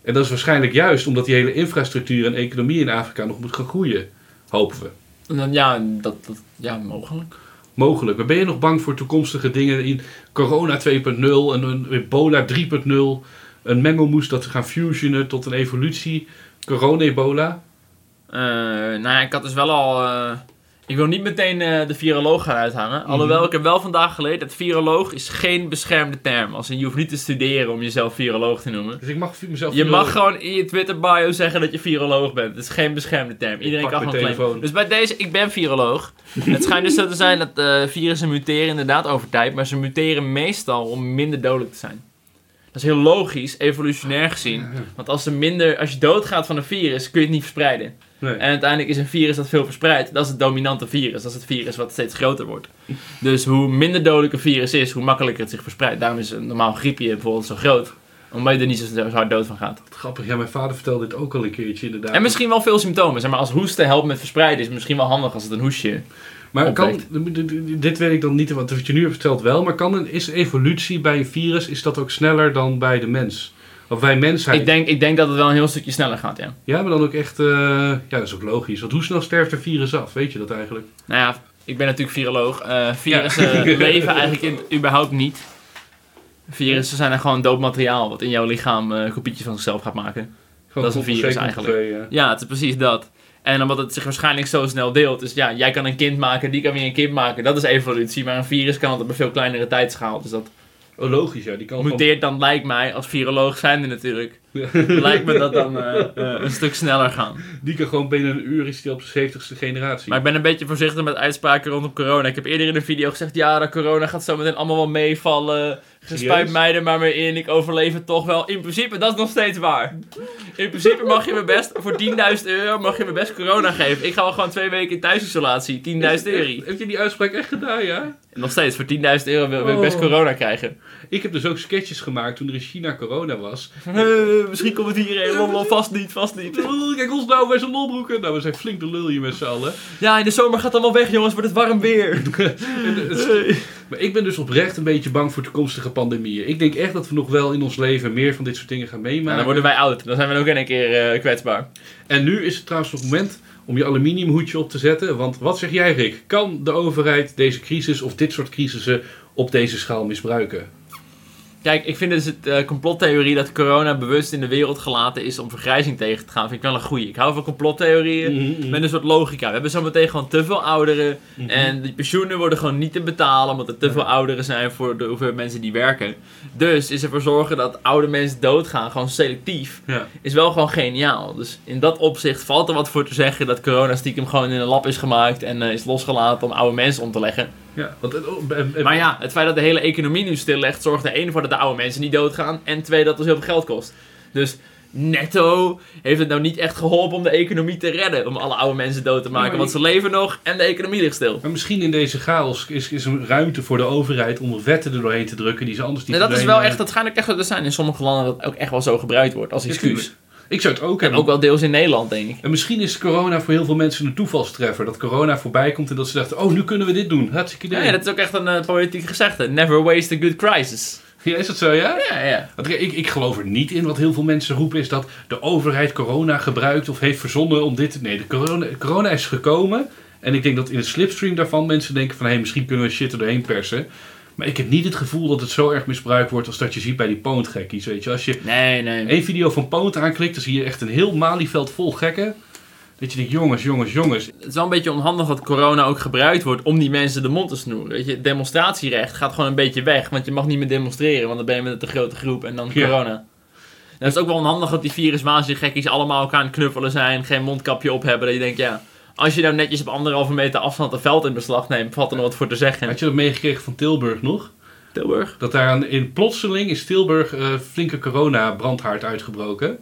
En dat is waarschijnlijk juist omdat die hele infrastructuur en economie in Afrika nog moet gaan groeien. Hopen we. Ja, dat, dat, ja, mogelijk. Mogelijk. Maar ben je nog bang voor toekomstige dingen in corona 2.0 en een ebola 3.0? Een mengelmoes dat we gaan fusionen tot een evolutie. Corona-ebola. Eh, nou ja, ik had dus wel al... eh, ik wil niet meteen eh, de viroloog gaan uithangen. Alhoewel, ik heb wel vandaag geleerd dat viroloog is geen beschermde term. Als in, je hoeft niet te studeren om jezelf viroloog te noemen. Dus ik mag mezelf... Je mag gewoon in je Twitter bio zeggen dat je viroloog bent. Het is geen beschermde term. Iedereen kan gewoon claimen. telefoon. Dus bij deze, ik ben viroloog. het schijnt dus zo te zijn dat eh, virussen muteren inderdaad over tijd. Maar ze muteren meestal om minder dodelijk te zijn. Dat is heel logisch, evolutionair gezien. Want als, er minder, als je doodgaat van een virus, kun je het niet verspreiden. Nee. En uiteindelijk is een virus dat veel verspreidt, dat is het dominante virus. Dat is het virus wat steeds groter wordt. Dus hoe minder dodelijk een virus is, hoe makkelijker het zich verspreidt. Daarom is een normaal griepje bijvoorbeeld zo groot. Omdat je er niet zo, zo hard dood van gaat. Grappig, ja, mijn vader vertelde dit ook al een keertje inderdaad. En misschien wel veel symptomen. Zeg maar als hoesten helpt met verspreiden, is het misschien wel handig als het een hoesje. Maar kan, dit weet ik dan niet, want wat je nu hebt verteld wel. Maar kan een, is evolutie bij een virus, is dat ook sneller dan bij de mens? Of wij mensheid? Ik denk, ik denk dat het wel een heel stukje sneller gaat, ja. Ja, maar dan ook echt... eh, ja, dat is ook logisch. Want hoe snel sterft een virus af? Weet je dat eigenlijk? Nou ja, ik ben natuurlijk viroloog. Eh virussen Ja. leven eigenlijk in, überhaupt niet. Virussen zijn er gewoon dood materiaal wat in jouw lichaam eh kopietjes van zichzelf gaat maken. Gewoon Dat is een virus eigenlijk. ja. Ja, het is precies dat. En omdat het zich waarschijnlijk zo snel deelt. Dus ja, jij kan een kind maken, die kan weer een kind maken. Dat is evolutie. Maar een virus kan het op een veel kleinere tijdschaal. Dus dat Oh, logisch, ja. Die kan muteert dan, lijkt mij, als viroloog zijnde natuurlijk. Ja. lijkt me dat dan eh, eh, een stuk sneller gaan. Die kan gewoon binnen een uur is die op zijn 70ste generatie. Maar ik ben een beetje voorzichtig met uitspraken rondom corona. Ik heb eerder in een video gezegd, ja, dat corona gaat zo meteen allemaal wel meevallen. Gespuit Serieus? mij er maar mee in, ik overleef het toch wel. In principe, dat is nog steeds waar. In principe mag je me best, voor 10.000 euro mag je me best corona geven. Ik ga wel gewoon twee weken in thuisisolatie, 10.000 euro. Heb je die uitspraak echt gedaan, ja? Nog steeds, voor 10.000 euro wil, wil ik best Oh. corona krijgen. Ik heb dus ook sketches gemaakt toen er in China corona was. Eh, misschien komt het hierheen, lol, vast niet, vast niet. Kijk ons nou bij zijn lolbroeken. Nou, we zijn flink de lul hier met z'n allen. Ja, in de zomer gaat het allemaal weg, jongens, wordt het warm weer. En het- Maar ik ben dus oprecht een beetje bang voor toekomstige pandemieën. Ik denk echt dat we nog wel in ons leven meer van dit soort dingen gaan meemaken. dan worden wij oud, dan zijn we ook in een keer eh, kwetsbaar. En nu is het trouwens nog het moment om je aluminiumhoedje op te zetten. Want wat zeg jij, Rick? Kan de overheid deze crisis of dit soort crisissen op deze schaal misbruiken? Kijk, ik vind dus het eh, complottheorie dat corona bewust in de wereld gelaten is om vergrijzing tegen te gaan, vind ik wel een goeie. Ik hou van complottheorieën Mhm, mhm. met een soort logica. We hebben zometeen gewoon te veel ouderen Mhm. en die pensioenen worden gewoon niet te betalen omdat er te veel ouderen zijn voor de hoeveelheid mensen die werken. Dus is ervoor zorgen dat oude mensen doodgaan, gewoon selectief, Ja. is wel gewoon geniaal. Dus in dat opzicht valt er wat voor te zeggen dat corona stiekem gewoon in een lab is gemaakt en eh, is losgelaten om oude mensen om te leggen. Ja, want, oh, en- en- Maar ja, het feit dat de hele economie nu stillegt, zorgt er één voor dat de oude mensen niet doodgaan. En twee, dat het dus heel veel geld kost. Dus netto heeft het nou niet echt geholpen om de economie te redden. Om alle oude mensen dood te maken. maar want ze leven nog en de economie ligt stil. maar misschien in deze chaos is, is er ruimte voor de overheid om wetten er doorheen te drukken die ze anders niet Nee, dat is wel eh, echt, dat schijnt ook echt zo zijn in sommige landen dat het ook echt wel zo gebruikt wordt als excuus. Ik zou het ook en hebben. ook wel deels in Nederland, denk ik. En misschien is corona voor heel veel mensen een toevalstreffer. Dat corona voorbij komt en dat ze dachten, oh, nu kunnen we dit doen. Hartstikke idee. Nee, dat is ook echt een eh, politiek gezegde. Never waste a good crisis. Ja, is dat zo, ja? Ja, ja. Ik, ik geloof er niet in. Wat heel veel mensen roepen is dat de overheid corona gebruikt of heeft verzonnen om dit... Nee, de corona, corona is gekomen. En ik denk dat in het slipstream daarvan mensen denken van... Hé, hey, misschien kunnen we shit er doorheen persen. Maar ik heb niet het gevoel dat het zo erg misbruikt wordt als dat je ziet bij die poontgekkies. Weet je, als je Nee, nee. één video van Poont aanklikt, dan zie je echt een heel Malieveld vol gekken. Dat je denkt, jongens, jongens, jongens. Het is wel een beetje onhandig dat corona ook gebruikt wordt om die mensen de mond te snoeren. Weet je, het demonstratierecht gaat gewoon een beetje weg, want je mag niet meer demonstreren, want dan ben je met een te grote groep en dan Ja. corona. En het is ook wel onhandig dat die viruswaanzinnigekkies allemaal elkaar aan het knuffelen zijn, geen mondkapje op hebben. Dat je denkt, ja, als je nou netjes op anderhalve meter afstand een veld in beslag neemt, valt er nog wat voor te zeggen. Had je dat meegekregen van Tilburg nog? Tilburg? Dat daar aan- in plotseling is Tilburg eh flinke corona-brandhaard uitgebroken.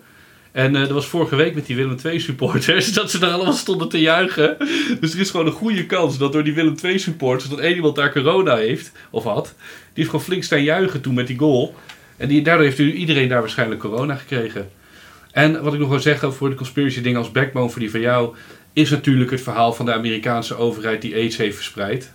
En eh, dat was vorige week met die Willem II supporters, dat ze daar allemaal stonden te juichen. Dus er is gewoon een goede kans dat door die Willem II supporters, dat één iemand daar corona heeft, of had, die heeft gewoon flink staan juichen toen met die goal. En die, daardoor heeft nu iedereen daar waarschijnlijk corona gekregen. En wat ik nog wil zeggen voor de conspiracy dingen als backbone voor die van jou, is natuurlijk het verhaal van de Amerikaanse overheid die AIDS heeft verspreid.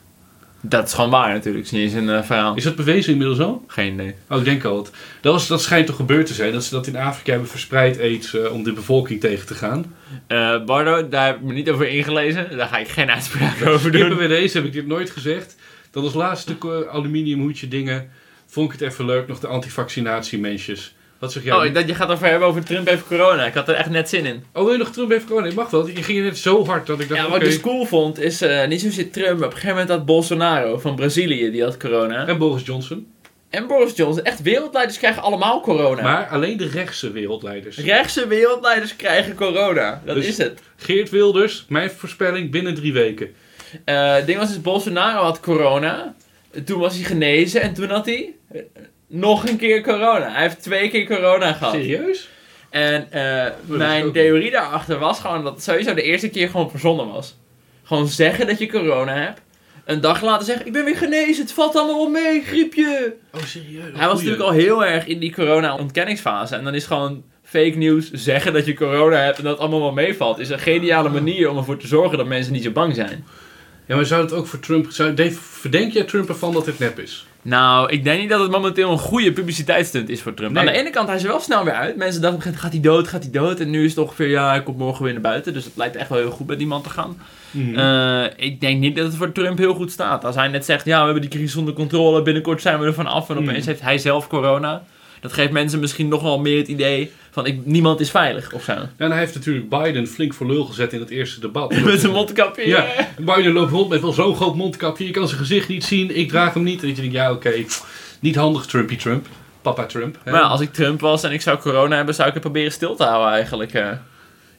Dat is gewoon waar natuurlijk, het is niet eens een verhaal. Is dat bewezen inmiddels al? Geen idee. Oh, ik denk al. Dat, was, dat schijnt toch gebeurd te zijn, dat ze dat in Afrika hebben verspreid aids eh, om de bevolking tegen te gaan. Eh Bardo, daar heb ik me niet over ingelezen, daar ga ik geen uitspraak over doen. Bij deze heb ik dit nooit gezegd. Dan als laatste aluminiumhoedje dingen, vond ik het even leuk, nog de antivaccinatiemensjes. Wat zeg jij? Oh, ik dacht je gaat het over hebben over Trump heeft corona. Ik had er echt net zin in. Oh, je nog Trump heeft corona? Ik mag wel. Je ging net zo hard dat ik dacht, Ja, wat ik dus cool vond is eh, niet zozeer Trump, op een gegeven moment had Bolsonaro van Brazilië, die had corona. En Boris Johnson. En Boris Johnson, echt wereldleiders krijgen allemaal corona. Maar alleen de rechtse wereldleiders. Rechtse wereldleiders krijgen corona. Dat Dus- is het. Geert Wilders, mijn voorspelling, binnen drie weken. Het ding was dus, Bolsonaro had corona. Toen was hij genezen en toen had hij nog een keer corona. Hij heeft twee keer corona gehad. Serieus? En eh, is mijn theorie daarachter was gewoon dat het sowieso de eerste keer gewoon verzonnen was. Gewoon zeggen dat je corona hebt. Een dag later zeggen, ik ben weer genezen, het valt allemaal wel mee, griepje. Oh, serieus? Hij was natuurlijk al heel erg in die corona-ontkenningsfase. En dan is gewoon fake news zeggen dat je corona hebt en dat het allemaal wel meevalt. Is een geniale manier om ervoor te zorgen dat mensen niet zo bang zijn. Ja, maar zou het ook voor Trump... Zou, Dave, verdenk jij Trump ervan dat dit nep is? Nou, ik denk niet dat het momenteel een goede publiciteitsstunt is voor Trump. Nee. Aan de ene kant, hij is er wel snel weer uit. Mensen dachten, gaat hij dood, gaat hij dood? En nu is het ongeveer, ja, hij komt morgen weer naar buiten. Dus het lijkt echt wel heel goed met die man te gaan. Mhm. Eh, ik denk niet dat het voor Trump heel goed staat. Als hij net zegt, ja, we hebben die crisis onder controle, binnenkort zijn we er van af. En opeens Mhm. heeft hij zelf corona. Dat geeft mensen misschien nog wel meer het idee van, ik, niemand is veilig of zo. Ja, en hij heeft natuurlijk Biden flink voor lul gezet in het eerste debat. Met zijn mondkapje. Ja. Biden loopt rond met wel zo'n groot mondkapje. Je kan zijn gezicht niet zien. Ik draag hem niet. En je denkt, ja, oké. Niet handig, Trumpy Trump. Papa Trump. hè. Maar als ik Trump was en ik zou corona hebben, zou ik het proberen stil te houden eigenlijk. eh.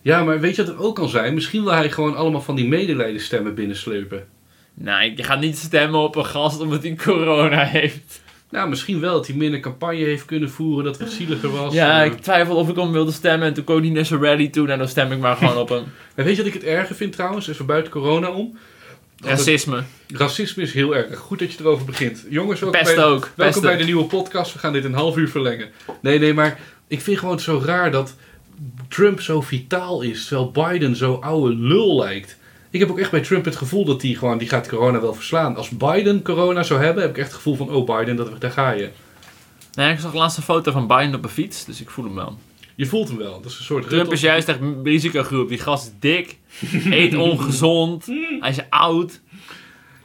Ja, maar weet je wat het ook kan zijn? Misschien wil hij gewoon allemaal van die medelijdenstemmen binnensleupen. Nee, je gaat niet stemmen op een gast omdat hij corona heeft. Nou, misschien wel dat hij minder campagne heeft kunnen voeren. Dat het zieliger was. Ja, Eh, ik twijfel of ik om wilde stemmen en toen kwam hij net zo ready toe. Nou, dan stem ik maar gewoon op hem. En weet je wat ik het erger vind trouwens? Even buiten corona om. Racisme. Racisme is heel erg. Goed dat je erover begint. Jongens, welkom, Pest bij, ook. welkom bij de nieuwe podcast. We gaan dit een half uur verlengen. Nee, nee, maar ik vind gewoon zo raar dat Trump zo vitaal is, terwijl Biden zo oude lul lijkt. Ik heb ook echt bij Trump het gevoel dat hij gewoon, die gaat corona wel verslaan. Als Biden corona zou hebben, heb ik echt het gevoel van, oh Biden, dat, daar ga je. Nee, ik zag laatst een foto van Biden op een fiets, dus ik voel hem wel. Je voelt hem wel. Dat is een soort Trump is juist echt een risicogroep. Die gast is dik, eet ongezond, hij is oud.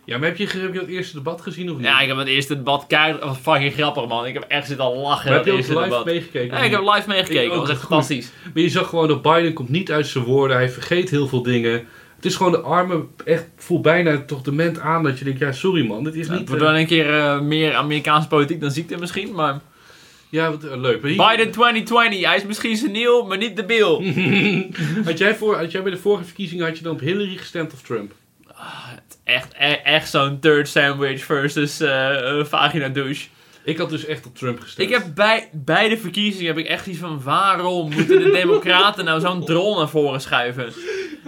Ja, maar heb je, heb je dat eerste debat gezien of niet? Ja, ik heb het eerste debat keihard... Was fucking grappig, man. Ik heb echt zitten al lachen maar heb je ook live debat. meegekeken? Ja, ik heb live meegekeken. Dat was echt fantastisch. Maar je zag gewoon dat Biden komt niet uit zijn woorden. Hij vergeet heel veel dingen. Het is gewoon de arme, echt voel bijna toch dement aan dat je denkt, ja sorry man, dit is Ja, niet... het wordt eh, wel een keer eh, meer Amerikaanse politiek dan ziekte misschien, maar... ja, wat, eh, leuk. Hier- Biden 2020, hij is misschien seniel, maar niet debiel. had, jij voor, had jij bij de vorige verkiezingen, had je dan op Hillary gestemd of Trump? Echt, e- echt zo'n third sandwich versus eh, eh, vagina douche. Ik had dus echt op Trump gestemd. Ik heb bij beide verkiezingen heb ik echt iets van waarom moeten de democraten nou zo'n drol naar voren schuiven?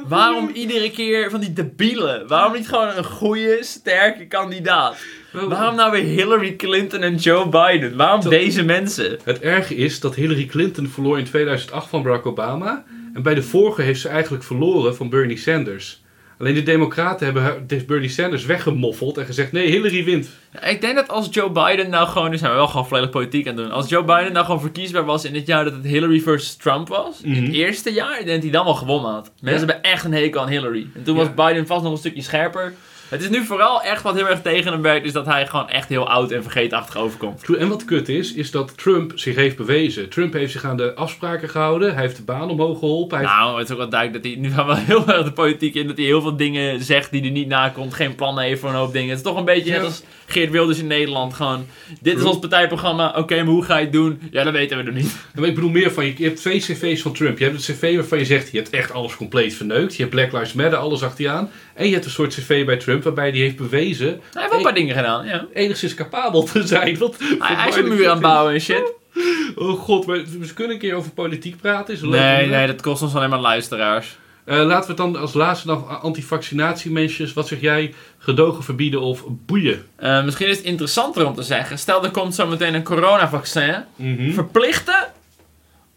Waarom iedere keer van die debielen? Waarom niet gewoon een goede, sterke kandidaat? Waarom nou weer Hillary Clinton en Joe Biden? Waarom deze mensen? Het erge is dat Hillary Clinton verloor in 2008 van Barack Obama. En bij de vorige heeft ze eigenlijk verloren van Bernie Sanders. Alleen de democraten hebben Bernie Sanders weggemoffeld en gezegd, nee, Hillary wint. Ja, ik denk dat als Joe Biden nou gewoon, nu zijn we wel gewoon volledig politiek aan het doen. Als Joe Biden nou gewoon verkiesbaar was in het jaar dat het Hillary versus Trump was, in Mhm. het eerste jaar, ik denk dat hij dan wel gewonnen had. Mensen Ja. hebben echt een hekel aan Hillary. En toen was Biden vast nog een stukje scherper. Het is nu vooral echt wat heel erg tegen hem werkt, is dat hij gewoon echt heel oud en vergeetachtig overkomt. En wat kut is, is dat Trump zich heeft bewezen. Trump heeft zich aan de afspraken gehouden. Hij heeft de baan omhoog geholpen. Hij Nou, het is ook wel duidelijk dat hij nu gaan we heel erg de politiek in, dat hij heel veel dingen zegt die hij niet nakomt, geen plannen heeft voor een hoop dingen. Het is toch een beetje net als Geert Wilders in Nederland, gewoon, dit is ons partijprogramma, oké, maar hoe ga je het doen? Ja, dat weten we nog niet. Maar ik bedoel meer van, je je hebt twee cv's van Trump. Je hebt het cv waarvan je zegt, je hebt echt alles compleet verneukt. Je hebt Black Lives Matter, alles achter je aan. En je hebt een soort cv bij Trump waarbij hij heeft bewezen Hij heeft wel een paar dingen gedaan, ja. enigszins capabel te zijn. Wat Hij, is een muur aan het bouwen en shit. Oh god, maar we kunnen een keer over politiek praten. Is Nee, nee, dat kost ons alleen maar luisteraars. Eh, laten we het dan als laatste nog antivaccinatiemensjes. Wat zeg jij? Gedogen verbieden of boeien? Eh, misschien is het interessanter om te zeggen. Stel, er komt zo meteen een coronavaccin. Mhm. Verplichten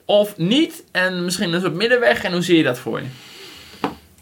of niet? En misschien een soort middenweg. En hoe zie je dat voor je?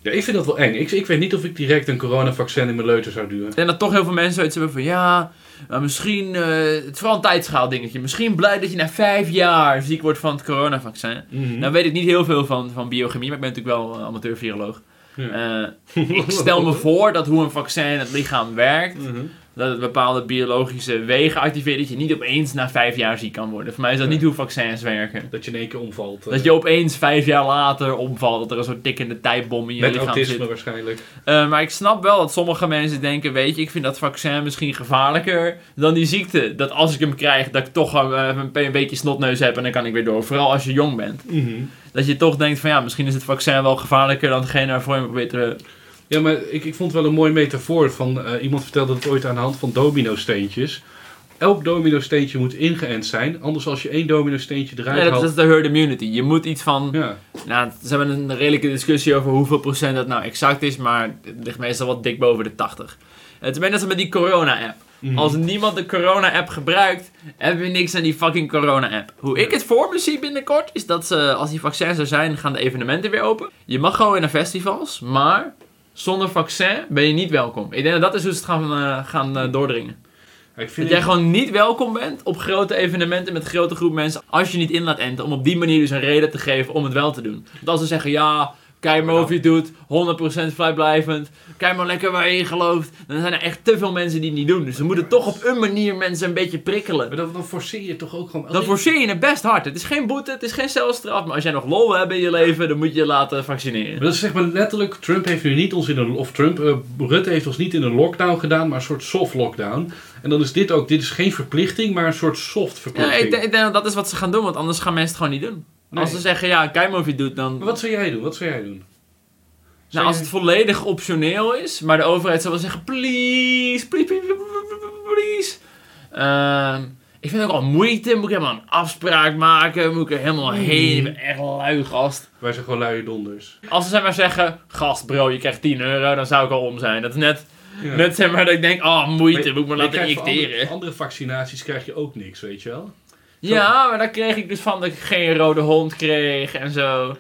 Ja, ik vind dat wel eng. Ik, ik weet niet of ik direct een coronavaccin in mijn leuter zou duwen. Ik denk dat toch heel veel mensen zoiets hebben van ja, maar misschien, eh, het is vooral een tijdschaal dingetje. Misschien blij dat je na vijf jaar ziek wordt van het coronavaccin. Mhm. Nou weet ik niet heel veel van, van biochemie, maar ik ben natuurlijk wel amateur-viroloog. Ja. Eh, ik stel me voor dat hoe een vaccin in het lichaam werkt, Mhm. Dat het bepaalde biologische wegen activeert, dat je niet opeens na vijf jaar ziek kan worden. Voor mij is dat Ja. niet hoe vaccins werken. Dat je in één keer omvalt. eh, Dat je opeens vijf jaar later omvalt, dat er een soort tikkende tijdbom in je met lichaam autisme zit. waarschijnlijk. Eh, maar ik snap wel dat sommige mensen denken, weet je, ik vind dat vaccin misschien gevaarlijker dan die ziekte. Dat als ik hem krijg, dat ik toch eh, een, een beetje snotneus heb en dan kan ik weer door. Vooral als je jong bent. Dat je toch denkt van ja, misschien is het vaccin wel gevaarlijker dan degene waarvoor je hem probeert te... Ja, maar ik, ik vond het wel een mooi metafoor van eh, iemand vertelde het ooit aan de hand van domino-steentjes. Elk domino-steentje moet ingeënt zijn, anders als je één domino-steentje eruit Ja, dat haalt. is de herd immunity. Je moet iets van... Ja. Nou, ze hebben een redelijke discussie over hoeveel procent dat nou exact is, maar het ligt meestal wat dik boven de 80. Het is net als met die corona-app. Mhm. Als niemand de corona-app gebruikt, hebben we niks aan die fucking corona-app. Hoe ik het voor me zie binnenkort, is dat ze, als die vaccins er zijn, gaan de evenementen weer open. Je mag gewoon weer naar festivals, maar zonder vaccin ben je niet welkom. Ik denk dat dat is hoe ze het gaan, eh, gaan eh, doordringen. Ik vind Dat jij gewoon niet welkom bent op grote evenementen met grote groep mensen als je niet in laat enten. Om op die manier dus een reden te geven om het wel te doen. Want als ze zeggen, ja, kijk maar of je het doet, 100% vrijblijvend, kijk maar lekker waar je in gelooft. Dan zijn er echt te veel mensen die het niet doen. Dus we moeten toch op een manier mensen een beetje prikkelen. Maar dan, dan forceer je toch ook gewoon... Dan forceer je het best hard. Het is geen boete, het is geen celstraf. Maar als jij nog lol wil hebben in je leven, dan moet je je laten vaccineren. Maar dat is zeg maar letterlijk, Trump heeft nu niet ons in een, of Trump, eh, Rutte heeft ons niet in een lockdown gedaan, maar een soort soft lockdown. En dan is dit ook, dit is geen verplichting, maar een soort soft verplichting. ik denk dat dat is wat ze gaan doen, want anders gaan mensen het gewoon niet doen. Nee. Als ze zeggen, ja, kijk maar of je het doet, dan... Maar wat zou jij doen? Wat zou jij doen? Nou, als het volledig optioneel is, maar de overheid zou wel zeggen: please, please, please, please. Ehm, ik vind het ook al moeite. Moet ik helemaal een afspraak maken? Moet ik er helemaal heen? Ik ben echt lui, gast. Wij zijn gewoon luie donders. Als ze zeg maar zeggen: gast, bro, je krijgt 10 euro, dan zou ik al om zijn. Dat is net, Ja. net zeg maar dat ik denk: oh, moeite, moet ik me Maar laten injecteren. Andere, andere vaccinaties krijg je ook niks, weet je wel? Ja, maar daar kreeg ik dus van dat ik geen rode hond kreeg en zo.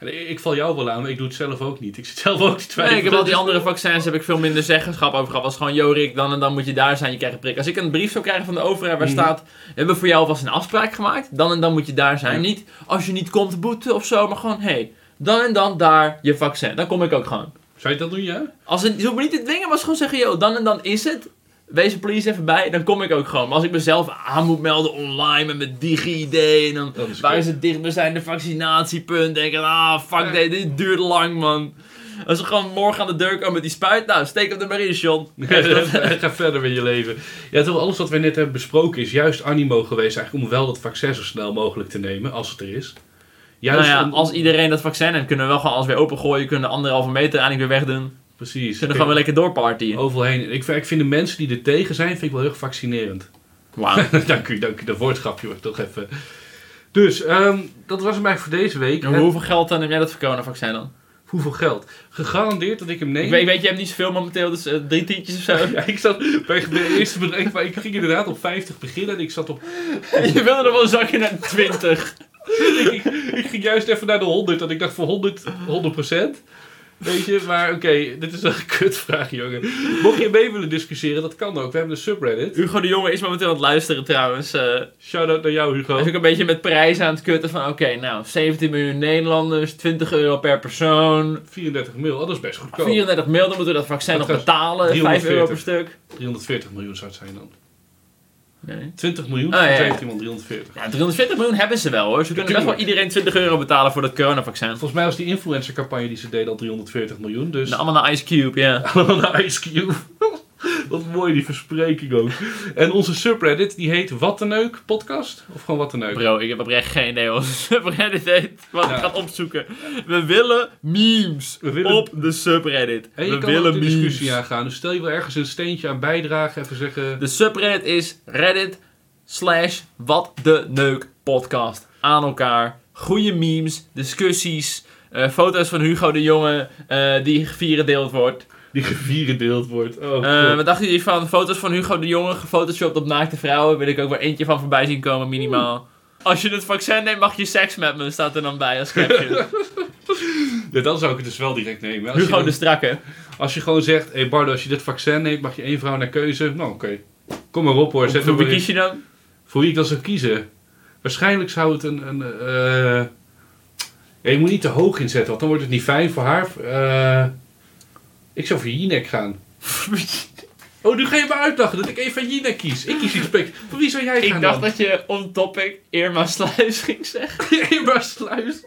Ik, val jou wel aan, maar ik doe het zelf ook niet. Ik zit zelf ook te twijfelen. Nee, ik heb al die andere vaccins heb ik veel minder zeggenschap over gehad. Was gewoon, yo Rick, dan en dan moet je daar zijn, je krijgt een prik. Als ik een brief zou krijgen van de overheid waar Mhm. staat, we hebben voor jou alvast een afspraak gemaakt, dan en dan moet je daar zijn. Niet als je niet komt boeten of zo, maar gewoon, hé, hey, dan en dan daar je vaccin. Dan kom ik ook gewoon. Zou je dat doen, ja? Als het, je hoeft me niet te dwingen, maar gewoon zeggen, joh, dan en dan is het. Wees er please even bij, dan kom ik ook gewoon. Maar als ik mezelf aan moet melden online met mijn digi-ID en dan is waar kut. is het dichtbijzijnde vaccinatiepunt? Denk ik, ah, fuck, Ja. dit, dit duurt lang, man. Als ze gewoon morgen aan de deur komen met die spuit, nou, steek hem er maar in, John. Ga verder met je leven. Ja, toch, alles wat we net hebben besproken is juist animo geweest eigenlijk om wel dat vaccin zo snel mogelijk te nemen, als het er is. Juist nou ja, om- als iedereen dat vaccin heeft, kunnen we wel gewoon alles weer opengooien. Kunnen de anderhalve meter eigenlijk weer wegdoen. Precies. Kunnen gewoon weer lekker doorpartyen. Overal heen. Ik, vind- ik vind de mensen die er tegen zijn, vind ik wel heel fascinerend. Wauw. dank u, dank u. Dat woordgrapje wordt toch even. Dus, ehm, dat was hem eigenlijk voor deze week. En hoeveel geld dan heb jij dat voor coronavaccin dan? hoeveel geld? Gegarandeerd dat ik hem neem. Ik weet, weet, je hebt niet zoveel momenteel, dus eh, drie tientjes of zo. Ja, ik zat bij de eerste bedrag, maar ik ging inderdaad op 50 beginnen en ik zat op je wilde er wel een zakje naar 20. ik, ik ging juist even naar de 100 en ik dacht voor 100, 100 Weet je, maar oké, dit is wel een kutvraag, jongen. Mocht je mee willen discussiëren, dat kan ook. We hebben een subreddit. Hugo de Jonge is momenteel aan het luisteren trouwens. eh Shout-out naar jou, hij is Hugo. ook een beetje met prijzen aan het kutten van oké, nou 17 miljoen Nederlanders, 20 euro per persoon. 34 mil, oh, dat is best goedkoop. 34 mil, dan moeten we dat vaccin nog Dat betalen. 5 euro per 340. stuk. 340 miljoen zou het zijn dan. Nee. 20 miljoen, Oh, ja, ja. 17 man 340. Ja, 340 miljoen hebben ze wel hoor. Ze kunnen best wel iedereen 20 euro betalen voor dat coronavaccin. Volgens mij was die influencercampagne die ze deden al 340 miljoen, dus... Nou, allemaal naar Ice Cube, ja. Allemaal naar Ice Cube. Wat mooi die verspreking ook. En onze subreddit, die heet Wat de Neuk podcast? Of gewoon Wat de Neuk? Bro, ik heb oprecht geen idee wat subreddit heet. Wat ik ga opzoeken. We willen memes We willen- op de subreddit. En je we kan willen de discussie aangaan. Dus stel je wil ergens een steentje aan bijdragen, even zeggen... De subreddit is reddit slash wat de neuk podcast. Aan elkaar. Goede memes, discussies, eh, foto's van Hugo de Jonge eh, die gevierendeeld wordt. Die gevierendeeld wordt. Oh, Eh, wat dachten jullie van foto's van Hugo de Jonge gefotoshopt op naakte vrouwen? Wil ik ook weer eentje van voorbij zien komen, minimaal. Als je het vaccin neemt, mag je seks met me, staat er dan bij als caption. Ja, dan zou ik het dus wel direct nemen. Als, je, Hugo dan- de Strakke. als je gewoon zegt, hé hey Bardo, als je dit vaccin neemt, mag je één vrouw naar keuze. Nou, oké. Kom maar op hoor. Zet Voor wie maar kies je dan? Voor wie ik dan zou kiezen? Waarschijnlijk zou het een... een eh, ja, je moet niet te hoog inzetten, want dan wordt het niet fijn voor haar. Eh, ik zou voor Jinek gaan. Oh, nu ga je me uitlachen dat ik even van Jinek kies. Ik kies respect. Voor wie zou jij gaan Ik dacht dan? dat je on topic Irma Sluis ging zeggen. Irma Sluis.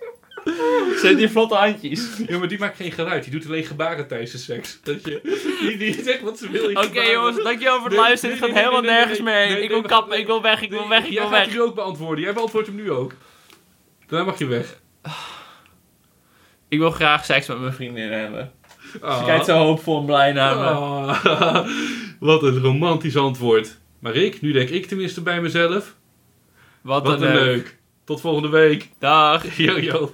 Heeft die vlotte handjes. Ja, maar die maakt geen geluid. Die doet alleen gebaren tijdens de seks. Dat je, die, die zegt wat ze wil. Oké gebaren. jongens, dankjewel voor het Nee, luisteren. nee, Het gaat nee, helemaal nergens meer heen. Ik wil kappen, ik wil weg, ik wil weg, ik jij wil gaat weg. die nu ook beantwoorden. Jij beantwoordt hem nu ook. Daarna mag je weg. Ik wil graag seks met mijn vriendin hebben. Ze Ah. kijkt zo hoopvol en blij naar me. Ah, wat een romantisch antwoord. Maar ik, nu denk ik tenminste bij mezelf. Wat, Wat een een leuk. leuk. Tot volgende week. Dag. Yo, yo.